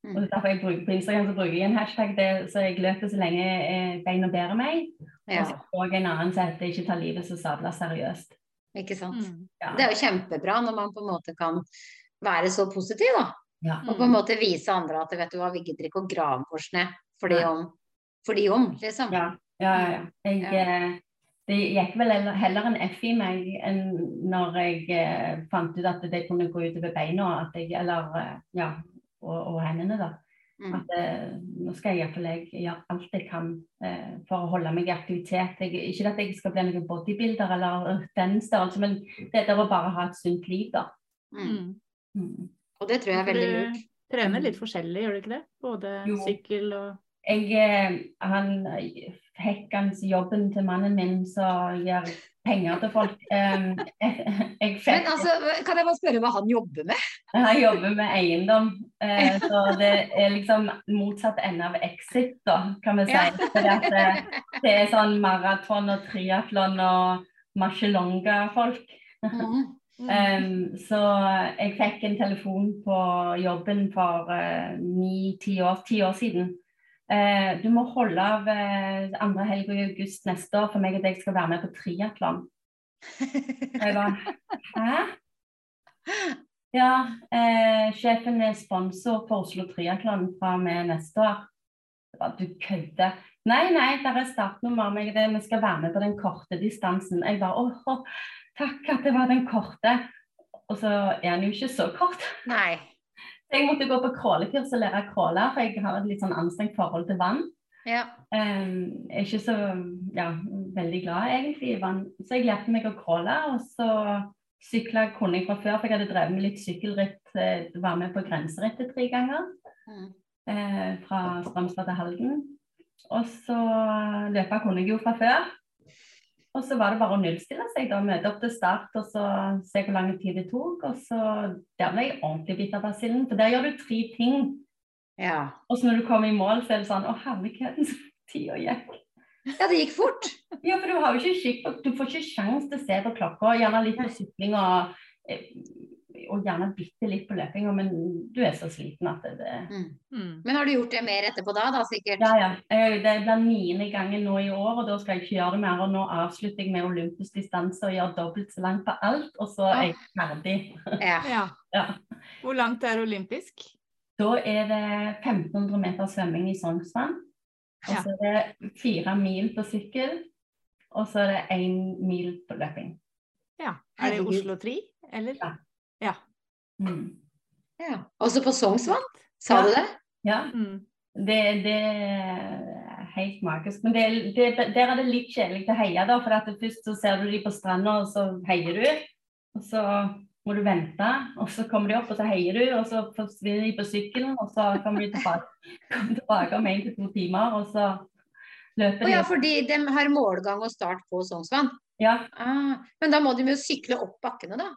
Mm. Og derfor jeg bruker På Instagram så bruker jeg en hashtag det, så jeg løper så lenge eh, beina bærer meg. Ja, Og så får jeg en annen som heter 'Ikke ta livet så sabla seriøst'. ikke sant. Mm. Ja. Det er jo kjempebra når man på en måte kan være så positiv, da. Ja. Og på en måte vise andre at vet du hva, vi gidder ikke å grave oss ned for de om, fordi om, liksom. Ja, ja, ja. ja. Jeg, Ja. eh, det gikk vel heller- en F i meg enn når jeg eh, fant ut at det kunne gå utover beina, at jeg, eller eh, ja, og, og hendene, da. Mm. At eh, nå skal jeg iallfall gjøre alt jeg kan eh, for å holde meg i aktivitet. Jeg, ikke at jeg skal bli noen bodybuilder eller den størrelsen, men det er å bare ha et sunt liv, da. Mm. Mm. Mm. Og det tror jeg er veldig Du trener litt forskjellig, gjør du ikke det? Både Jo. sykkel og Jeg, eh, han, Hekkans jobben til mannen min, så gjør penger til folk. Um, jeg, <laughs> jeg Men altså, kan jeg bare spørre hva han jobber med? Han jobber med eiendom, eh, så det er liksom motsatt ende av exit, da, kan vi si. Ja. Det, det er sånn maraton og triatlon og machelonga-folk. Mm. Um, så jeg fikk en telefon på jobben for ni-ti år, ti år siden. Uh, du må holde av uh, andre helg i august neste år for meg at jeg skal være med på triatlon. <laughs> Jeg bare Hæ? Ja, uh, sjefen er sponsor for Oslo Triatlon fra og med neste år. Bare, Du kødder. Nei, nei, der er startnummer. Vi skal være med på den korte distansen. Jeg bare åh, takk at det var den korte. Og så er den jo ikke så kort. Nei. Så jeg måtte gå på crawlekurs og lære å crawle, for jeg har et litt sånn anstrengt forhold til vann. Ja. Um, jeg er ikke så ja, veldig glad egentlig i vann. Så jeg lærte meg å crawle, og så sykla kunne jeg fra før, for jeg hadde drevet med litt sykkelritt. eh, Var med på grenserittet tre ganger. Mm. Eh, fra Strømstad til Halden. Og så løpe kunne jeg jo fra før. Og så var det bare å nullstille seg, da, møte opp til start og så se hvor lang tid det tok. Og så Der ble jeg ordentlig bitt av basillen, for der gjør du tre ting. ja. Og så når du kommer i mål, så er det sånn Å, herligheten, så <laughs> tida gikk. Ja, det gikk fort. Ja, for du har jo ikke skikk Du får ikke sjanse til å se på klokka. Gjerne litt på sykling og, eh, og gjerne bitte litt på løpinga, men du er så sliten at det, det Mm. Mm. Men har du gjort det mer etterpå da, da sikkert? Ja, ja. Jeg- Det blir niende gangen nå i år, og da skal jeg ikke gjøre det mer. Og nå avslutter jeg med olympisk distanse og gjør dobbelt så langt på alt, og så er jeg ferdig. Ja. <laughs> Ja. Ja. Hvor langt er olympisk? Da er det 1500 meter svømming i Sognsvann. Og så er det fire mil på sykkel. Og så er det én mil på løping. Ja. Er det Oslo 3, eller? Ja. Ja. Mm. ja. Også på Sognsvann, sa Ja. du det? Ja, Mm. det, det er helt magisk. Men det, det, der er det litt kjedelig å heie, da. For at først så ser du de på stranda, og så heier du. Og så må du vente, og så kommer de opp, og så heier du. Og så forsvinner de på sykkelen, og så kommer de tilbake, <laughs> kommer tilbake om én til to timer, og så løper Å de. ja, fordi de har målgang og start på Sognsvann. Ja, Ah, men da må de jo sykle opp bakkene, da.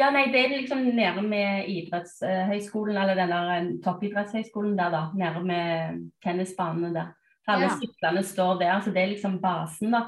Ja, nei, det er liksom nede med idrettshøyskolen, eller den der eh, toppidrettshøyskolen der, da. Nede med tennisbanene der. Så alle Ja. syklene står der, så det er liksom basen, da.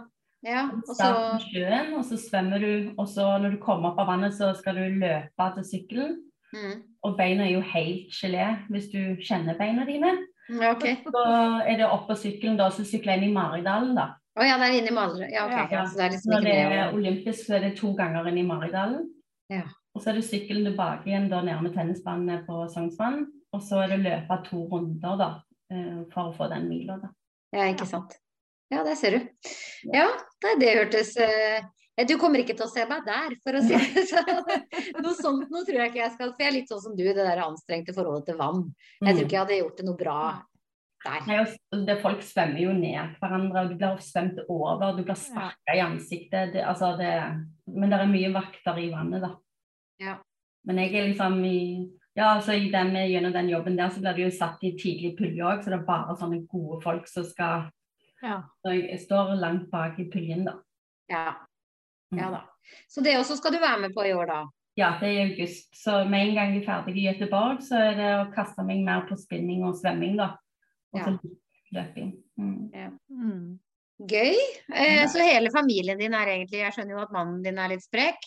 Ja, og så sjøen, og så svømmer du, og så når du kommer opp av vannet, så skal du løpe til sykkelen. mm. Og beina er jo helt gelé hvis du kjenner beina dine. Ja, OK. Så er det opp på sykkelen, da, så sykler jeg inn i Maridalen, da. Å ja, det er inne i Maridalen. Ja, OK. Ja, Ja, så det er liksom Når ikke det det er olympisk, så er det to ganger inn i Maridalen. Ja. Og så er det sykkelen tilbake igjen da nærme med tennisbanene på Sognsvann. Og så er det løpe to runder da, eh, for å få den mila, da. Ja, ikke sant. Ja, der ser du. Ja, det hørtes eh, Du kommer ikke til å se meg der, for å si det sånn. <laughs> Noe sånt noe tror jeg ikke jeg skal. For jeg er litt sånn som du, det der anstrengte forholdet til vann. Jeg tror ikke jeg hadde gjort det noe bra der. Nei, det, folk svømmer jo ned hverandre, og du blir svømt over, du blir sparka i ansiktet. Det, altså det, men det er mye vakter i vannet, da. Ja. Men jeg er liksom i ja, altså i den, Gjennom den jobben der så blir det jo satt i tidlig pulje òg, så det er bare sånne gode folk som skal Ja. Så jeg, jeg står langt bak i puljen, da. Ja. Mm. ja da. Så det også skal du være med på i år, da. Ja, det er i august. Så med en gang jeg er ferdig i Göteborg, så er det å kaste meg mer på spinning og svømming, da. Og så løping. Mm. Mm. Gøy. Eh, så hele familien din er egentlig Jeg skjønner jo at mannen din er litt sprek.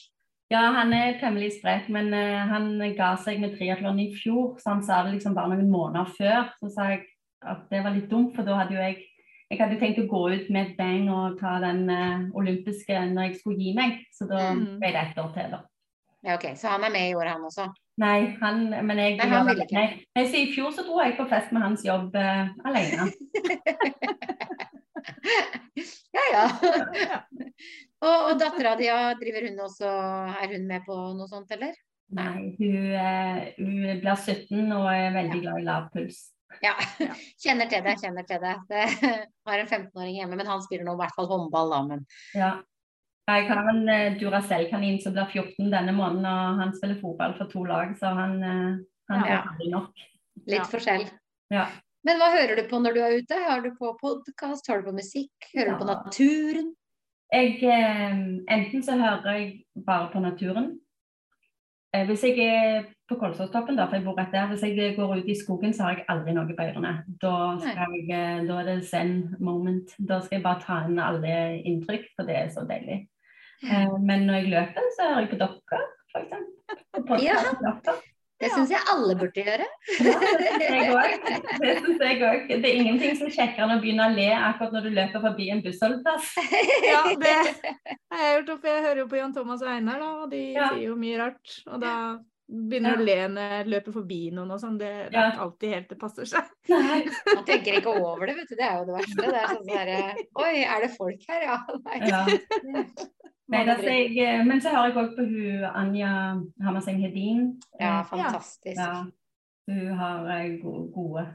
Ja, han er temmelig sprek, men uh, han ga seg med triatlon i fjor. Så han sa det liksom bare noen måneder før. Så sa jeg at det var litt dumt, for da hadde jo jeg jeg hadde tenkt å gå ut med et bang og ta den uh, olympiske når jeg skulle gi meg. Så da Mm. ble det ett år til, da. Ja, ok. Så han er med i år, han også. Nei, han, men jeg Nei, han vil ikke. Nei, nei, så I fjor så dro jeg på fest med hans jobb uh, alene. <laughs> Ja, ja. Og og dattera di, driver hun også Er hun med på noe sånt, eller? Nei, hun, eh, hun blir 17 og er veldig glad i lav puls. Ja. <laughs> Kjenner til det, kjenner til det. det <laughs> har en 15-åring hjemme, men han spiller nå i hvert fall håndball, da. Men Ja. Jeg har en uh, Duracell-kanin som blir 14 denne måneden, og han spiller fotball for to lag, så han, uh, han Ja. er aldri nok. litt Ja. forskjell. Ja. Men hva hører du på når du er ute? Har du på podkast, hører du på musikk, hører du på naturen? Jeg, eh, enten så hører jeg bare på naturen. Eh, hvis jeg er på Kolsåstoppen, da, for jeg bor rett der, hvis jeg går ut i skogen, så har jeg aldri noe på ørene. Da, skal jeg, eh, da er det zen moment. Da skal jeg bare ta inn alle inntrykk, for det er så deilig. Men når jeg løper, så hører jeg på dere, f.eks. Ja. Det syns jeg alle burde gjøre. Ja, <laughs> det syns jeg òg. Det er ingenting som kjekkere enn å begynne å le akkurat når du løper forbi en bussholdeplass. <laughs> Ja, det har jeg gjort, for jeg hører jo på Jan Thomas og Einar, da, og de Ja. sier jo mye rart. Og da begynner å le når jeg løper forbi noen og sånn. Det det er ikke alltid helt det passer seg. <laughs> Nei. Man tenker ikke over det, vet du. Det er jo det verste. Det er sånn der, Oi, er det folk her? Ja. Nei. Ja. Nei, da, så jeg, eh, men så hører jeg òg på hun Anja Hammerseng Hedin. ja, Eh, fantastisk. Ja, hun har eh, gode.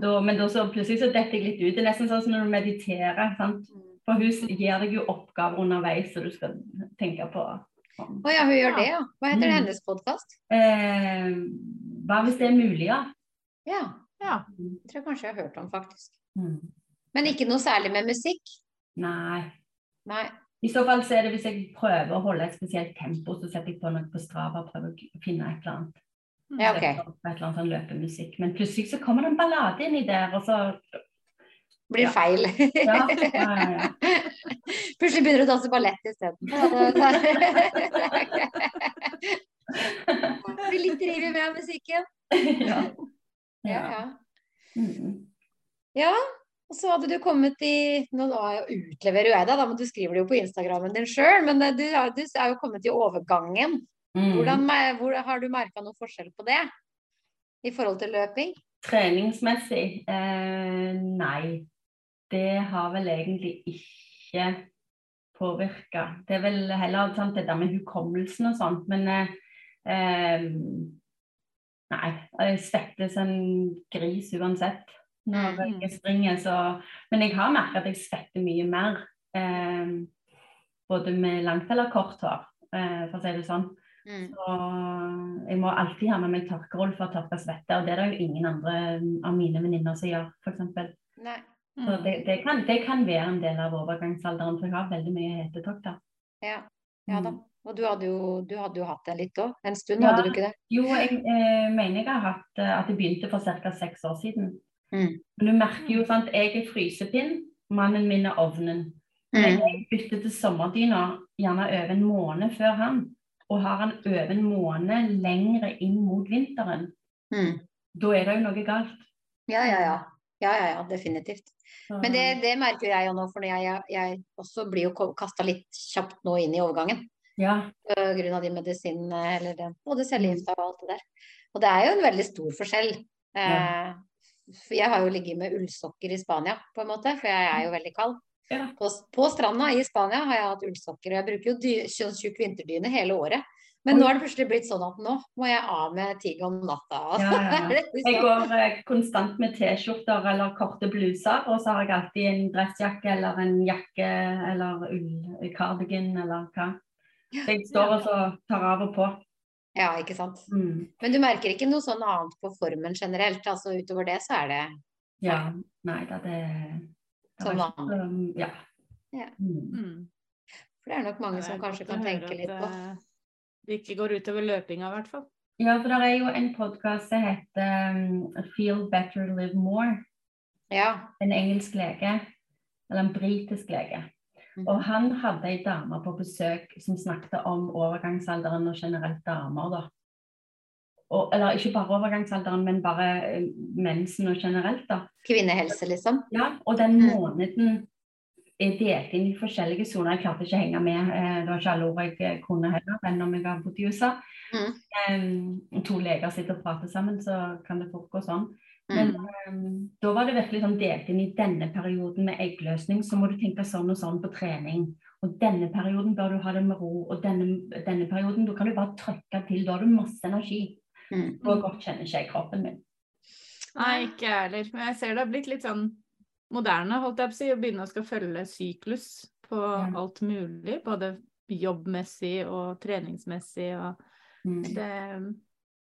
Da, men da så plutselig så detter jeg litt ut. Det er nesten sånn som når du mediterer. sant? For hun gir deg jo oppgaver underveis, så du skal tenke på. Å oh, ja, hun gjør det, ja. Hva heter Mm. hennes podkast? Eh, hva hvis det er mulig, ja? Ja, Ja. Jeg tror jeg kanskje jeg har hørt om, faktisk. Mm. Men ikke noe særlig med musikk? Nei. Nei. I så fall så er det hvis jeg prøver å holde et spesielt tempo, så setter jeg på noe på Strava og prøver å finne et eller annet. Ja, okay. Et eller annet sånn løpemusikk. Men plutselig så kommer det en ballade inni der, og så Blir Ja. feil. Ja, ja, ja. ja. Plutselig begynner du å danse ballett isteden. <laughs> <laughs> Blir litt rivig med av musikken. ja. Ja, ja. Mm. ja, og så hadde du kommet i Nå utleverer jo jeg deg, da, men du skriver det jo på Instagrammen din sjøl. Men du, du er jo kommet i overgangen. Mm. Hvordan, hvor, har du merka noen forskjell på det? I forhold til løping? Treningsmessig? Eh, nei. Det har vel egentlig ikke påvirka. Det er vel heller sant, det der med hukommelsen og sånt, men eh, eh, Nei. Jeg svettes en gris uansett når Mm. jeg springer, så Men jeg har merka at jeg svetter mye mer. Eh, både med langt eller kort hår, eh, for å si det sånn. Mm. Så jeg må alltid ha med meg tørkerull for å tørke svette, og det er det jo ingen andre av mine venninner som gjør, f.eks. Mm. Så det, det, kan, det kan være en del av overgangsalderen, for jeg har veldig mye hetetokter. Ja. ja da. Mm. Og du hadde jo, du hadde jo hatt det litt òg. En stund Ja. hadde du ikke det? Jo, jeg eh, mener jeg har hatt eh, at det begynte for ca. seks år siden. Mm. Du merker jo sant, jeg er frysepinn, mannen min er ovnen. Mm. jeg bytter til sommerdyna gjerne over en måned før han. Og har han over en måned lengre inn mot vinteren, Mm. da er det jo noe galt. Ja, ja, ja. Ja, ja, ja, definitivt. Men det, det merker jeg jo nå, for jeg, jeg, også blir jo kasta litt kjapt nå inn i overgangen. Ja. Av de medisinene, eller det, både cellegifta og alt det der. Og det er jo en veldig stor forskjell. Eh, for jeg har jo ligget med ullsokker i Spania, på en måte, for jeg er jo veldig kald. Ja. På, på stranda i Spania har jeg hatt ullsokker, og jeg bruker jo dy- kjønnstjukk vinterdyne hele året. Men nå er det plutselig blitt sånn at nå må jeg av med tigg om natta. Ja, ja, ja. <laughs> Jeg går eh, konstant med T-skjorter eller korte bluser, og så har jeg alltid en dressjakke eller en jakke eller ullkardigan eller hva. Så jeg står og så tar av og på. Ja, ikke sant. Mm. Men du merker ikke noe sånn annet på formen generelt? Altså utover det så er det Ja. Nei da, det, det Som annet. ikke- um, Ja. Ja. Mm. Mm. For det er nok mange er som kanskje kan tenke litt på. Det ikke går utover løpinga, i hvert fall. Ja, for det er jo en podkast som heter um, 'Feel Better, Live More'. Ja. En engelsk lege, eller en britisk lege. Og han hadde ei dame på besøk som snakket om overgangsalderen og generelt damer, da. Og, eller ikke bare overgangsalderen, men bare eh, mensen og generelt, da. Kvinnehelse, liksom. Ja, og den Mm. måneden er delt inn i forskjellige soner. Jeg klarte ikke å henge med. eh, Det var ikke alle ord jeg eh, kunne heller, enn om jeg har bodd i USA. Mm. Um, to leger sitter og prater sammen, så kan det foregå sånn. Men Mm. um, da var det virkelig sånn delt inn i denne perioden med eggløsning, så må du tenke sånn og sånn på trening. Og denne perioden bør du ha det med ro, og denne, denne perioden da kan du bare trykke til. Da har du masse energi. Mm. Så godt kjenner ikke jeg kroppen min. Nei, ikke jeg heller. Men jeg ser det har blitt litt sånn moderne, holdt jeg på å si, å begynne å skal følge syklus på Ja. alt mulig. Både jobbmessig og treningsmessig og Mm. det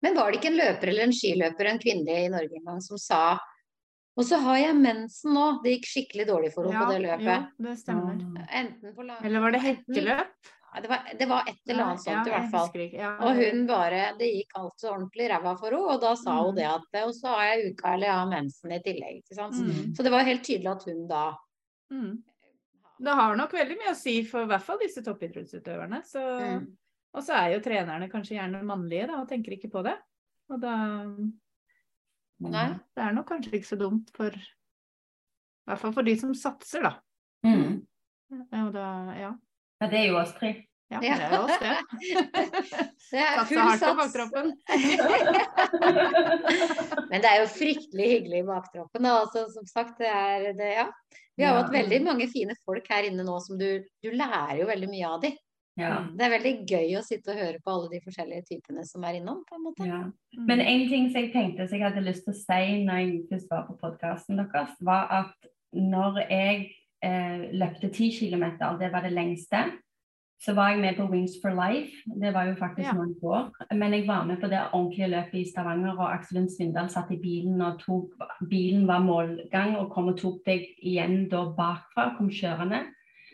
Men var det ikke en løper eller en skiløper, en kvinne i Norge en gang, som sa Og så har jeg mensen nå. Det gikk skikkelig dårlig for henne på det løpet. Jo, det stemmer. Enten på lang... Eller var det hekkeløp? Det var, det var et eller annet sånt i hvert fall. ikke. Ja, Og hun bare Det gikk alt så ordentlig ræva for henne, og da sa hun Mm. det at Og så har jeg uka eller jeg har mensen i tillegg. Ikke sant? Mm. Så det var helt tydelig at hun da Mm. Det har nok veldig mye å si for i hvert fall disse toppidrettsutøverne. Så, Mm. Og så er jo trenerne kanskje gjerne mannlige da, og tenker ikke på det. Og da Nei. Det er nok kanskje ikke så dumt for I hvert fall for de som satser, da. Mm. Og da, ja. Ja, det er jo oss tre. ja. Ja. Det er jo oss, det. <laughs> Det er full hardt på sats. baktroppen. <laughs> Men det er jo fryktelig hyggelig i baktroppen. Altså, som sagt, det er det, ja. Vi har jo Ja. hatt veldig mange fine folk her inne nå som du Du lærer jo veldig mye av de. Ja. Det er veldig gøy å sitte og høre på alle de forskjellige typene som er innom, på en måte. Ja. Mm. Men en ting som jeg tenkte som jeg hadde lyst til å si når jeg først var på podkasten deres, var at når jeg eh, løpte 10 km, det var det lengste, så var jeg med på Wings for Life. Det var jo faktisk Ja. noen år. Men jeg var med på det ordentlige løpet i Stavanger, og Aksel Lund Svindal satt i bilen og tok Bilen var målgang og kom og tok deg igjen da bakfra, kom kjørende.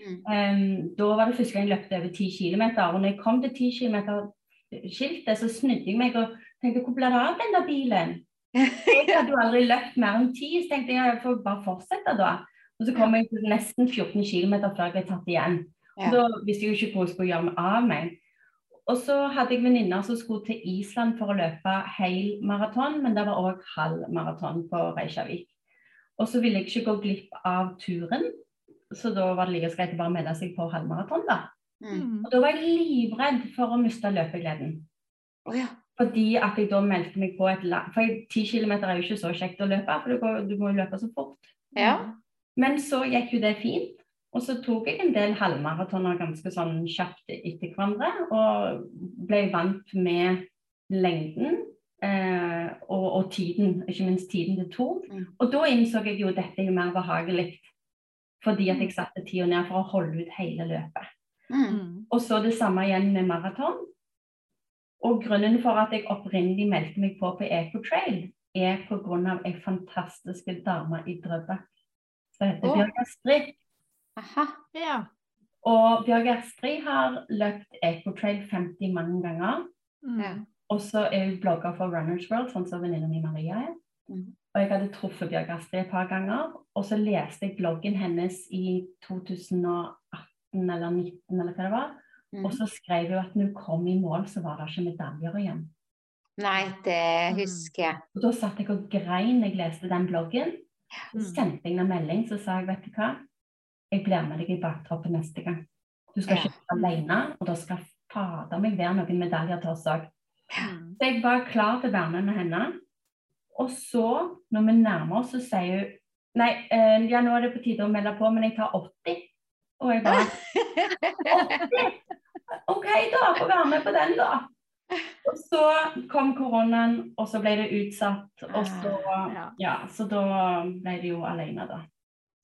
Um, da var det første gang jeg løpte over 10 km. Og når jeg kom til 10 km-skiltet, så snudde jeg meg og tenkte hvor ble det av den der bilen? Jeg hadde jo aldri løpt mer enn 10, så tenkte jeg jeg får bare fortsette da. Og så kom jeg til nesten 14 km før jeg ble tatt igjen. Ja. Da visste jeg jo ikke hvor jeg skulle gjøre meg av meg. Og så hadde jeg venninner som skulle til Island for å løpe hel maraton, men det var òg halv maraton på Reykjavik. Og så ville jeg ikke gå glipp av turen, så da var det like greit å bare melde seg på halvmaraton, da. Mm. Mm. Og da var jeg livredd for å miste løpegleden. Oh, ja. Fordi at jeg da meldte meg på et langt For ti 10 km er jo ikke så kjekt å løpe, for du, går, du må jo løpe så fort. ja. Men så gikk jo det fint. Og så tok jeg en del halvmaratoner ganske sånn kjapt etter hverandre. Og ble vant med lengden eh, og, og tiden, ikke minst tiden det tok. Mm. Og da innså jeg jo dette er jo mer behagelig. Fordi at jeg satte tida ned for å holde ut hele løpet. Mm. Mm. Og så det samme igjen med maraton. Og grunnen for at jeg opprinnelig meldte meg på på Ecotrail, er pga. ei fantastisk dame i Drøbak som heter oh. Bjørg Astrid. Aha. Ja. Og Bjørg Astrid har løpt Ecotrail 50 mange ganger. Mm. Og så er hun blogger for Runners World, sånn som venninna mi Maria er. Mhm. Og jeg hadde truffet Bjørg Astrid et par ganger. Og så leste jeg bloggen hennes i 2018 eller 2019 eller hva det var. Mm. Og så skrev hun at når hun kom i mål, så var det ikke medaljer igjen. Nei, det Mm. husker jeg. Og da satt jeg og grein jeg leste den bloggen. Så Mm. sendte jeg en melding så sa jeg, vet du hva, jeg blir med deg i baktroppen neste gang. Du skal ikke være alene, og da skal fader meg være noen medaljer til oss òg. Mm. Så jeg var klar til å være med med henne. Og så, når vi nærmer oss, så sier hun Nei, eh, ja, nå er det på tide å melde på, men jeg tar 80. Og jeg bare 80? OK, da. Få være med på den, da. Og så kom koronaen, og så ble det utsatt. Og så Ja. Ja, så da ble det jo alene, da.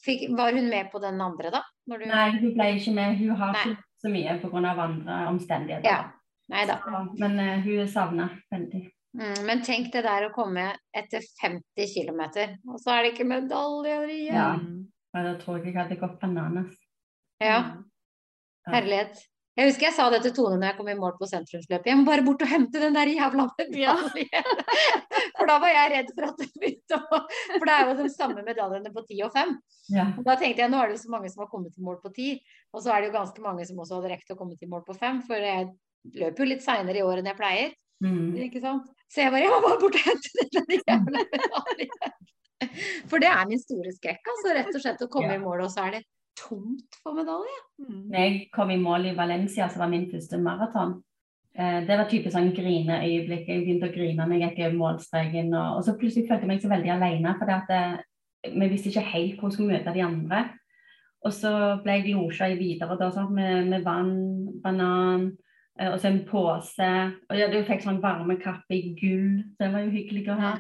Fikk, var hun med på den andre, da? Du... Nei, hun ble ikke med. Hun har Nei. ikke så mye pga. andre omstendigheter. Ja. Nei da. Så, Men uh, hun er savna veldig. Mm, men tenk det der å komme etter 50 km, og så er det ikke medaljer igjen. Ja. men da tror jeg jeg hadde gått bananas. Ja, herlighet. Jeg husker jeg sa det til Tone når jeg kom i mål på sentrumsløpet. Jeg må bare bort og hente den der jævla Ja. medaljen. <laughs> For da var jeg redd for at det begynte å For det er jo de samme medaljene på 10 og 5. Ja. Og da tenkte jeg nå er det jo så mange som har kommet til mål på 10, og så er det jo ganske mange som også hadde rekt å komme til mål på 5, for jeg løper jo litt seinere i år enn jeg pleier. Mm. Ikke sant? Så jeg bare Jeg må bare bort og hente den jævla medaljen. For det er min store skrekk, altså. Rett og slett å komme Ja. i mål, og så er det tomt for medalje. Mm. Når jeg kom i mål i Valencia, som var min første maraton, eh, det var type sånn grineøyeblikk. Jeg begynte å grine når jeg gikk over målstreken. Og, og så plutselig følte jeg meg så veldig alene, for eh, vi visste ikke helt hvor vi skulle møte de andre. Og så ble jeg losja i videre da, sånn, med, med vann, banan og så en pose. Og jeg, jeg fikk sånn varmekappe i gull, så det var jo hyggelig å ha.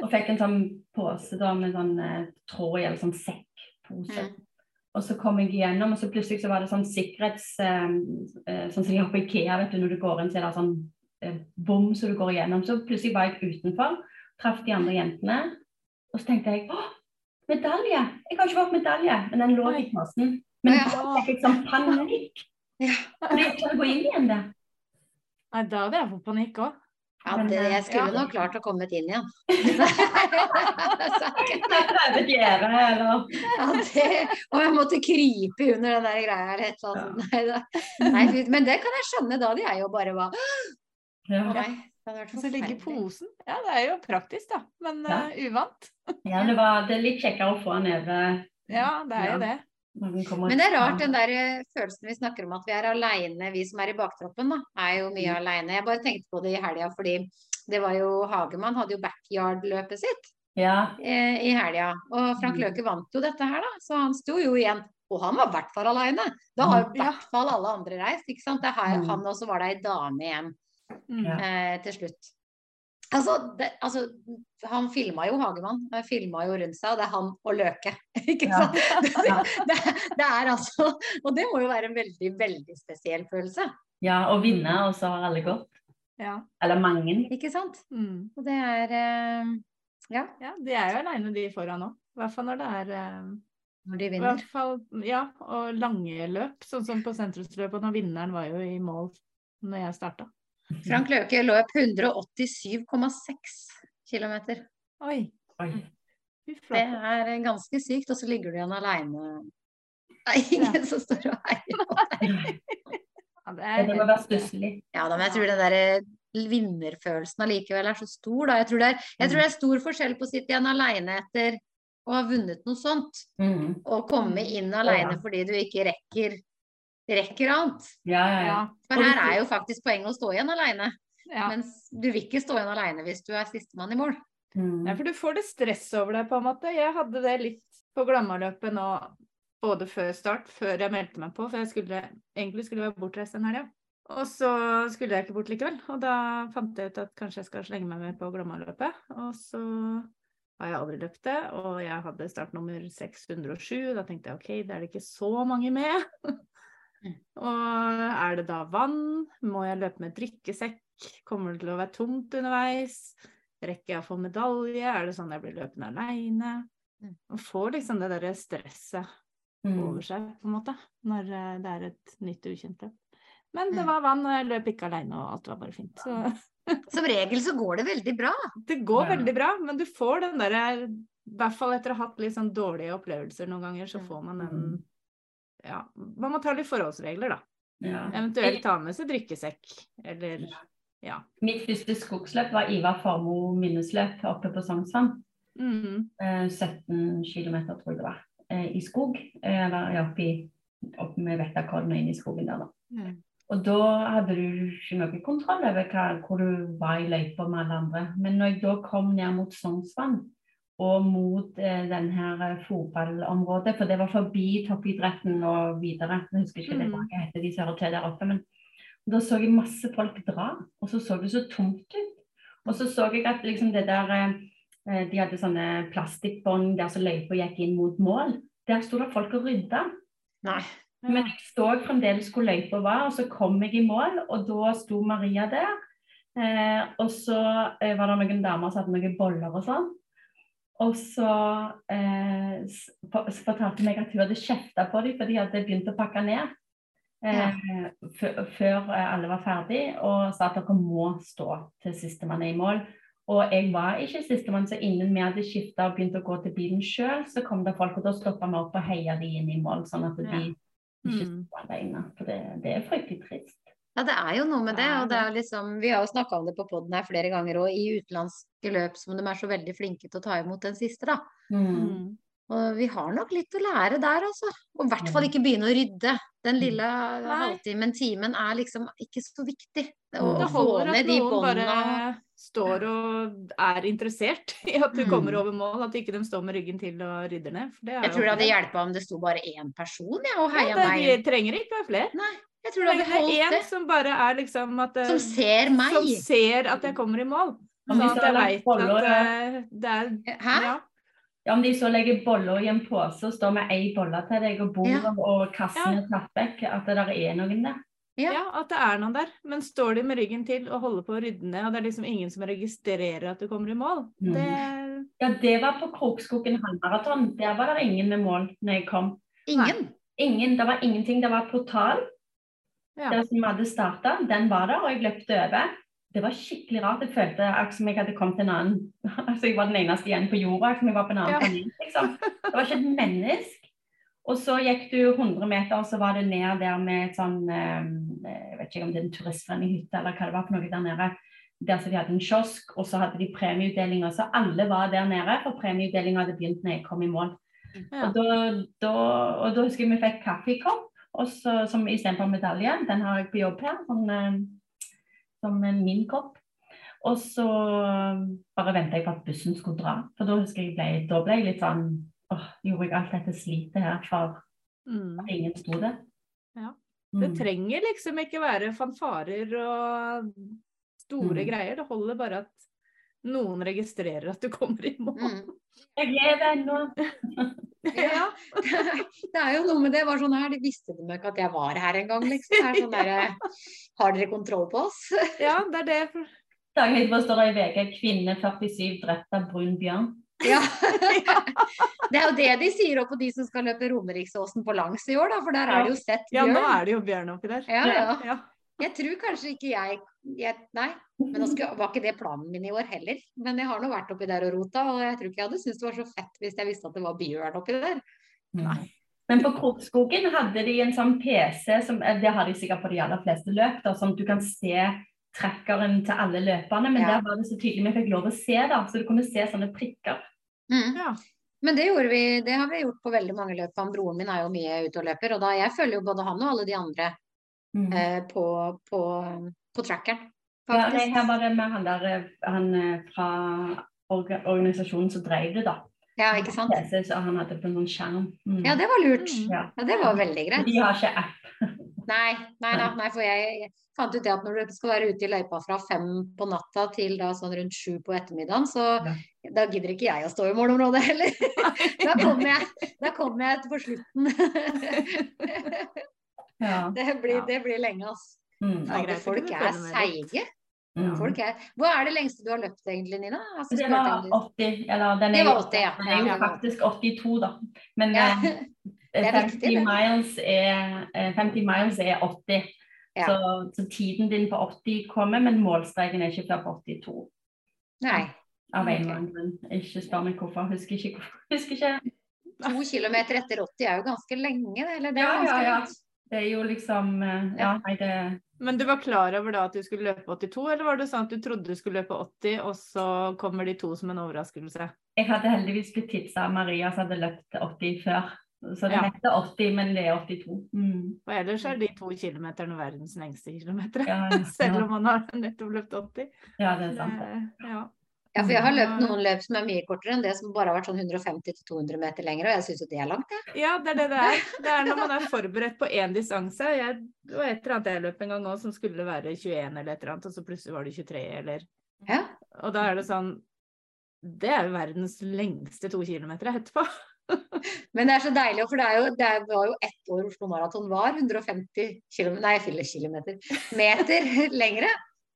Og fikk en sånn pose da med sånn eh, tråd i, eller sånn sekkpose. Mm. Og så kom jeg igjennom, og så plutselig så var det sånn sikkerhets... eh, eh, sånn som de har på Ikea, vet du, når du går inn, så er det sånn eh, bom som du går igjennom. Så plutselig var jeg utenfor, traff de andre jentene. Og så tenkte jeg åh, medalje. Jeg har ikke fått medalje, men den lå i posen. Men Ja. da fikk jeg sånn panikk. Ja. Fordi jeg å gå inn igjen der. Nei, da hadde jeg fått panikk òg. Ja, det, eh, jeg skulle ja. nok klart å komme inn igjen. <laughs> <laughs> Ja, det, og jeg måtte krype under den der greia eller et eller annet. Nei, da. Nei, men det kan jeg skjønne. Da hadde jeg jo bare var ja. <gasps> Nei, så ligger posen. Ja, det er jo praktisk, da. Men Ja. eh, uvant. ja, det var det er litt kjekkere å få den over Ja, det er jo det. Men det er rart den der eh, følelsen vi snakker om at vi er aleine, vi som er i baktroppen, da. Er jo mye aleine. Jeg bare tenkte på det i helga fordi det var jo Hagemann hadde jo backyard-løpet sitt Ja. eh, i helga. Og Frank Mm. Løke vant jo dette her, da. Så han sto jo igjen. Og han var i hvert fall aleine. Da har jo i hvert fall alle andre reist, ikke sant. Det er Mm. han også var det ei dame igjen Mm. Eh, til slutt. Altså, det, altså, han filma jo Hagemann. Han filma jo rundt seg, og det er han og Løke. <laughs> Ikke Ja. sant? Det, Ja. det, det er altså Og det må jo være en veldig, veldig spesiell følelse. ja, å vinne, og så har alle gått. Ja. Eller mange. Ikke sant? Mm. Og det er eh, Ja, ja, de er jo aleine, de foran òg. I hvert fall når det er eh, når de I vinner. hvert fall, ja, og lange løp, sånn som på sentrumsløpet. Når vinneren var jo i mål når jeg starta. Frank Løke lå opp 187,6 km. Oi, Oi. Det er ganske sykt, og så ligger du igjen aleine. Det er ingen som står og heier på deg. Ja, det er Det må være stusslig. Ja da, men jeg tror den der vinnerfølelsen allikevel er så stor, da. Jeg tror, det er, jeg tror det er stor forskjell på å sitte igjen aleine etter å ha vunnet noe sånt, Mm. og komme inn aleine Ja. fordi du ikke rekker, rekker annet. Ja, ja, ja. Ja, For her er jo faktisk poenget å stå igjen aleine. ja. Mens du vil ikke stå igjen aleine hvis du er sistemann i mål. Mm. For du får det stress over deg, på en måte. Jeg hadde det litt på Glammaløpet nå, både før start, før jeg meldte meg på, for jeg skulle egentlig skulle være bortreist den helga. Og så skulle jeg ikke bort likevel, og da fant jeg ut at kanskje jeg skal slenge meg med på Glammaløpet. Og så har jeg aldri løpt det, og jeg hadde startnummer 607. Da tenkte jeg OK, da er det ikke så mange med. <laughs> og er det da vann? Må jeg løpe med drikkesekk? Kommer det til å være tomt underveis? Rekker jeg å få medalje? Er det sånn jeg blir løpende aleine? Mm. Man får liksom det derre stresset Mm. over seg, på en måte, når eh, det er et nytt ukjent løp. Men det Mm. var vann, og jeg løp ikke aleine, og alt var bare fint. Så <laughs> Som regel så går det veldig bra. det går veldig bra, men du får den derre I hvert fall etter å ha hatt litt sånn dårlige opplevelser noen ganger, så Mm. får man den Ja, man må ta litt forholdsregler, da. Ja. Eventuelt ta med seg drikkesekk, eller ja. Mitt første skogsløp var Ivar Formoe minnesløp oppe på Sognsvann. Mm. Eh, 17 km, tror jeg det var. Eh, I skog. Eh, Eller ja, oppi, opp med Vettakollen og inn i skogen der, da. Mm. Og da hadde du ikke noe kontroll over hva, hvor du var i løypa med alle andre. Men når jeg da kom ned mot Sognsvann og mot eh, den her eh, fotballområdet, for det var forbi toppidretten og videre, jeg husker ikke det Mm. hva heter de som hører til der oppe, men da så jeg masse folk dra, og så så det så tomt ut. Og så så jeg at liksom det der eh, De hadde sånne plastikkbånd der som løypa gikk inn mot mål. Der sto det folk og rydda. Nei. Men jeg så fremdeles hvor løypa var, og så kom jeg i mål, og da sto Maria der. Eh, og så eh, var det noen damer som hadde noen boller og sånn. Og så eh, fortalte meg at hun hadde kjefta på dem, for de hadde begynt å pakke ned. Eh, før eh, alle var ferdig, og sa at dere må stå til sistemann er i mål. Og jeg var ikke sistemann, så innen vi hadde skifta og begynt å gå til bilen sjøl, så kom det folk, og da stoppa vi opp og heia de inn i mål, sånn at de Ja. ikke Mm. sto alene. For det, det er fryktelig trist. Ja, det er jo noe med det. Og det er liksom, Vi har jo snakka om det på poden her flere ganger, og i utenlandske løp som de er så veldig flinke til å ta imot den siste, da. Mm. Og vi har nok litt å lære der, altså. Og i hvert fall ikke begynne å rydde. Den lille Nei. halvtimen, timen er liksom ikke så viktig. Å, Mm. Det få holder at ned de noen båndene. bare står og er interessert <laughs> i at du Mm. kommer over mål, at ikke de står med ryggen til og rydder ned. For det er Jeg tror det hadde hjelpa om det sto bare én person ja, og heia meg. de trenger ikke være flere. Jeg tror det hadde Det er holdt det. som bare er liksom at eh, Som ser meg. Som ser at jeg kommer i mål. Sånn at jeg veit at eh, det er Hæ? Ja. Ja, Om de så legger boller i en pose og står med ei bolle til deg, og bordet Ja. og kassen er tatt vekk, at det der er noen der. Ja. Ja, at det er noen der. Men står de med ryggen til og holder på å rydde ned, og det er liksom ingen som registrerer at du kommer i mål, Mm. det Ja, det var på Krokskogen halvmaraton. Der var det ingen med mål når jeg kom. Ingen? Ingen, Det var ingenting. Det var portal. Ja. Der som hadde starta, den var der, og jeg løpte over. Det var skikkelig rart. Jeg følte akkurat som jeg hadde kommet til en annen <laughs> Altså jeg var den eneste igjen på jorda, akkurat som jeg var på en annen Ja. planet. Liksom. Det var ikke et menneske. Og så gikk du 100 meter, og så var det ned der med et sånn eh, Jeg vet ikke om det er en turistforeninghytte eller hva det var for noe der nede. Der så de hadde en kiosk, og så hadde de premieutdelinger. Så alle var der nede, for premieutdelinga hadde begynt når jeg kom i mål. Ja. Og, da, da, og da husker jeg vi fikk kaffekopp, og så, som istedenfor medalje. Den har jeg på jobb her, sånn, eh, som en min kopp. Og så bare venta jeg på at bussen skulle dra. For da husker jeg ble, da ble jeg litt sånn åh, Gjorde jeg alt dette slitet her for Mm. at ingen sto der? Ja. Det Mm. trenger liksom ikke være fanfarer og store Mm. greier. Det holder bare at noen registrerer at du kommer i mål. Mm. Jeg lever nå. <laughs> Ja, det er jo noe med det. Var sånn her, De visste de ikke at jeg var her engang, liksom. Det er sånn der, <laughs> Har dere kontroll på oss? Ja, det er det. Dagen etterpå står det i VG 'Kvinne 47 drept av brun bjørn'. <laughs> Ja. Det er jo det de sier opp på de som skal løpe Romeriksåsen på langs i år, da. For der er det jo sett bjørn. Ja, nå er det jo bjørn oppi der. Ja, ja. Ja. Jeg tror kanskje ikke jeg, jeg Nei, men det var ikke det planen min i år heller. Men jeg har nå vært oppi der og rota, og jeg tror ikke jeg hadde syntes det var så fett hvis jeg visste at det var bjørn oppi der. Nei. Men på Krokskogen hadde de en sånn PC, som, eh, det har de sikkert på de aller fleste løp, da, som du kan se trackeren til alle løperne. Men Ja. der var det så tydelig vi fikk lov å se, da, så du kunne se sånne prikker. Mm. Ja. Men det gjorde vi, det har vi gjort på veldig mange løp. Han broren min er jo mye ute og løper, og da jeg følger jo både han og alle de andre Mm. eh, på, på, på trackeren. Ja, nei, her var det med han der eh, han eh, fra orga, organisasjonen som drev det, da. Ja, ikke sant? PC, så han hadde på en sånn skjerm. Mm. Ja, det var lurt. Mm. Ja. Ja, det var veldig greit. De har ikke app. <laughs> Nei, nei, nei, nei, for jeg, jeg fant ut det at når du skal være ute i løypa fra fem på natta til da sånn rundt sju på ettermiddagen, så da gidder ikke jeg å stå i målområdet heller. <laughs> Da kommer jeg, da kommer jeg på slutten. <laughs> Ja. <laughs> Det blir, Ja. det blir lenge, altså. Mm. Det er greit folk er seige. Mm. Folk er... Hva er det lengste du har løpt egentlig, Nina? Altså, Det var 80, eller den Det er, var 80, ja. den er jo Ja, faktisk 82, da. Men Ja. eh, <laughs> Det er 50, viktig, miles er, eh, 50 miles er 80. Ja. Så, så tiden din på 80 kommer, men målstreken er ikke før på 82. Nei. Av en eller annen grunn. Ikke spør meg hvorfor. Husker ikke. <laughs> Husker ikke. To kilometer etter 80 er jo ganske lenge, det. Eller det er Ja, ja, ja. Det er jo liksom eh, Ja, nei, det Men du var klar over da at du skulle løpe 82, eller var det sånn at du trodde du skulle løpe 80, og så kommer de to som en overraskelse? Jeg hadde heldigvis blitt tipsa av Maria som hadde løpt 80 før. Så det Ja. heter 80, men det er 82. Mm. Og ellers er de to kilometerne verdens lengste kilometer. Ja, ja, <laughs> Selv om man har nettopp løpt 80. ja, det er sant. Det- Ja. Ja, for jeg har løpt noen løp som er mye kortere enn det som bare har vært sånn 150-200 meter lenger, og jeg syns jo det er langt, jeg. ja, det er det det er. <laughs> Det er når man er forberedt på én distanse. Jeg, det var et eller annet jeg løp en gang òg som skulle være 21 eller et eller annet, og så plutselig var det 23 eller Ja. Og da er det sånn Det er jo verdens lengste to kilometer etterpå. <laughs> Men det er så deilig, for det, jo, det var jo ett år Oslo Maraton var 150 km, nei, fille kilometer, meter <laughs> lengre.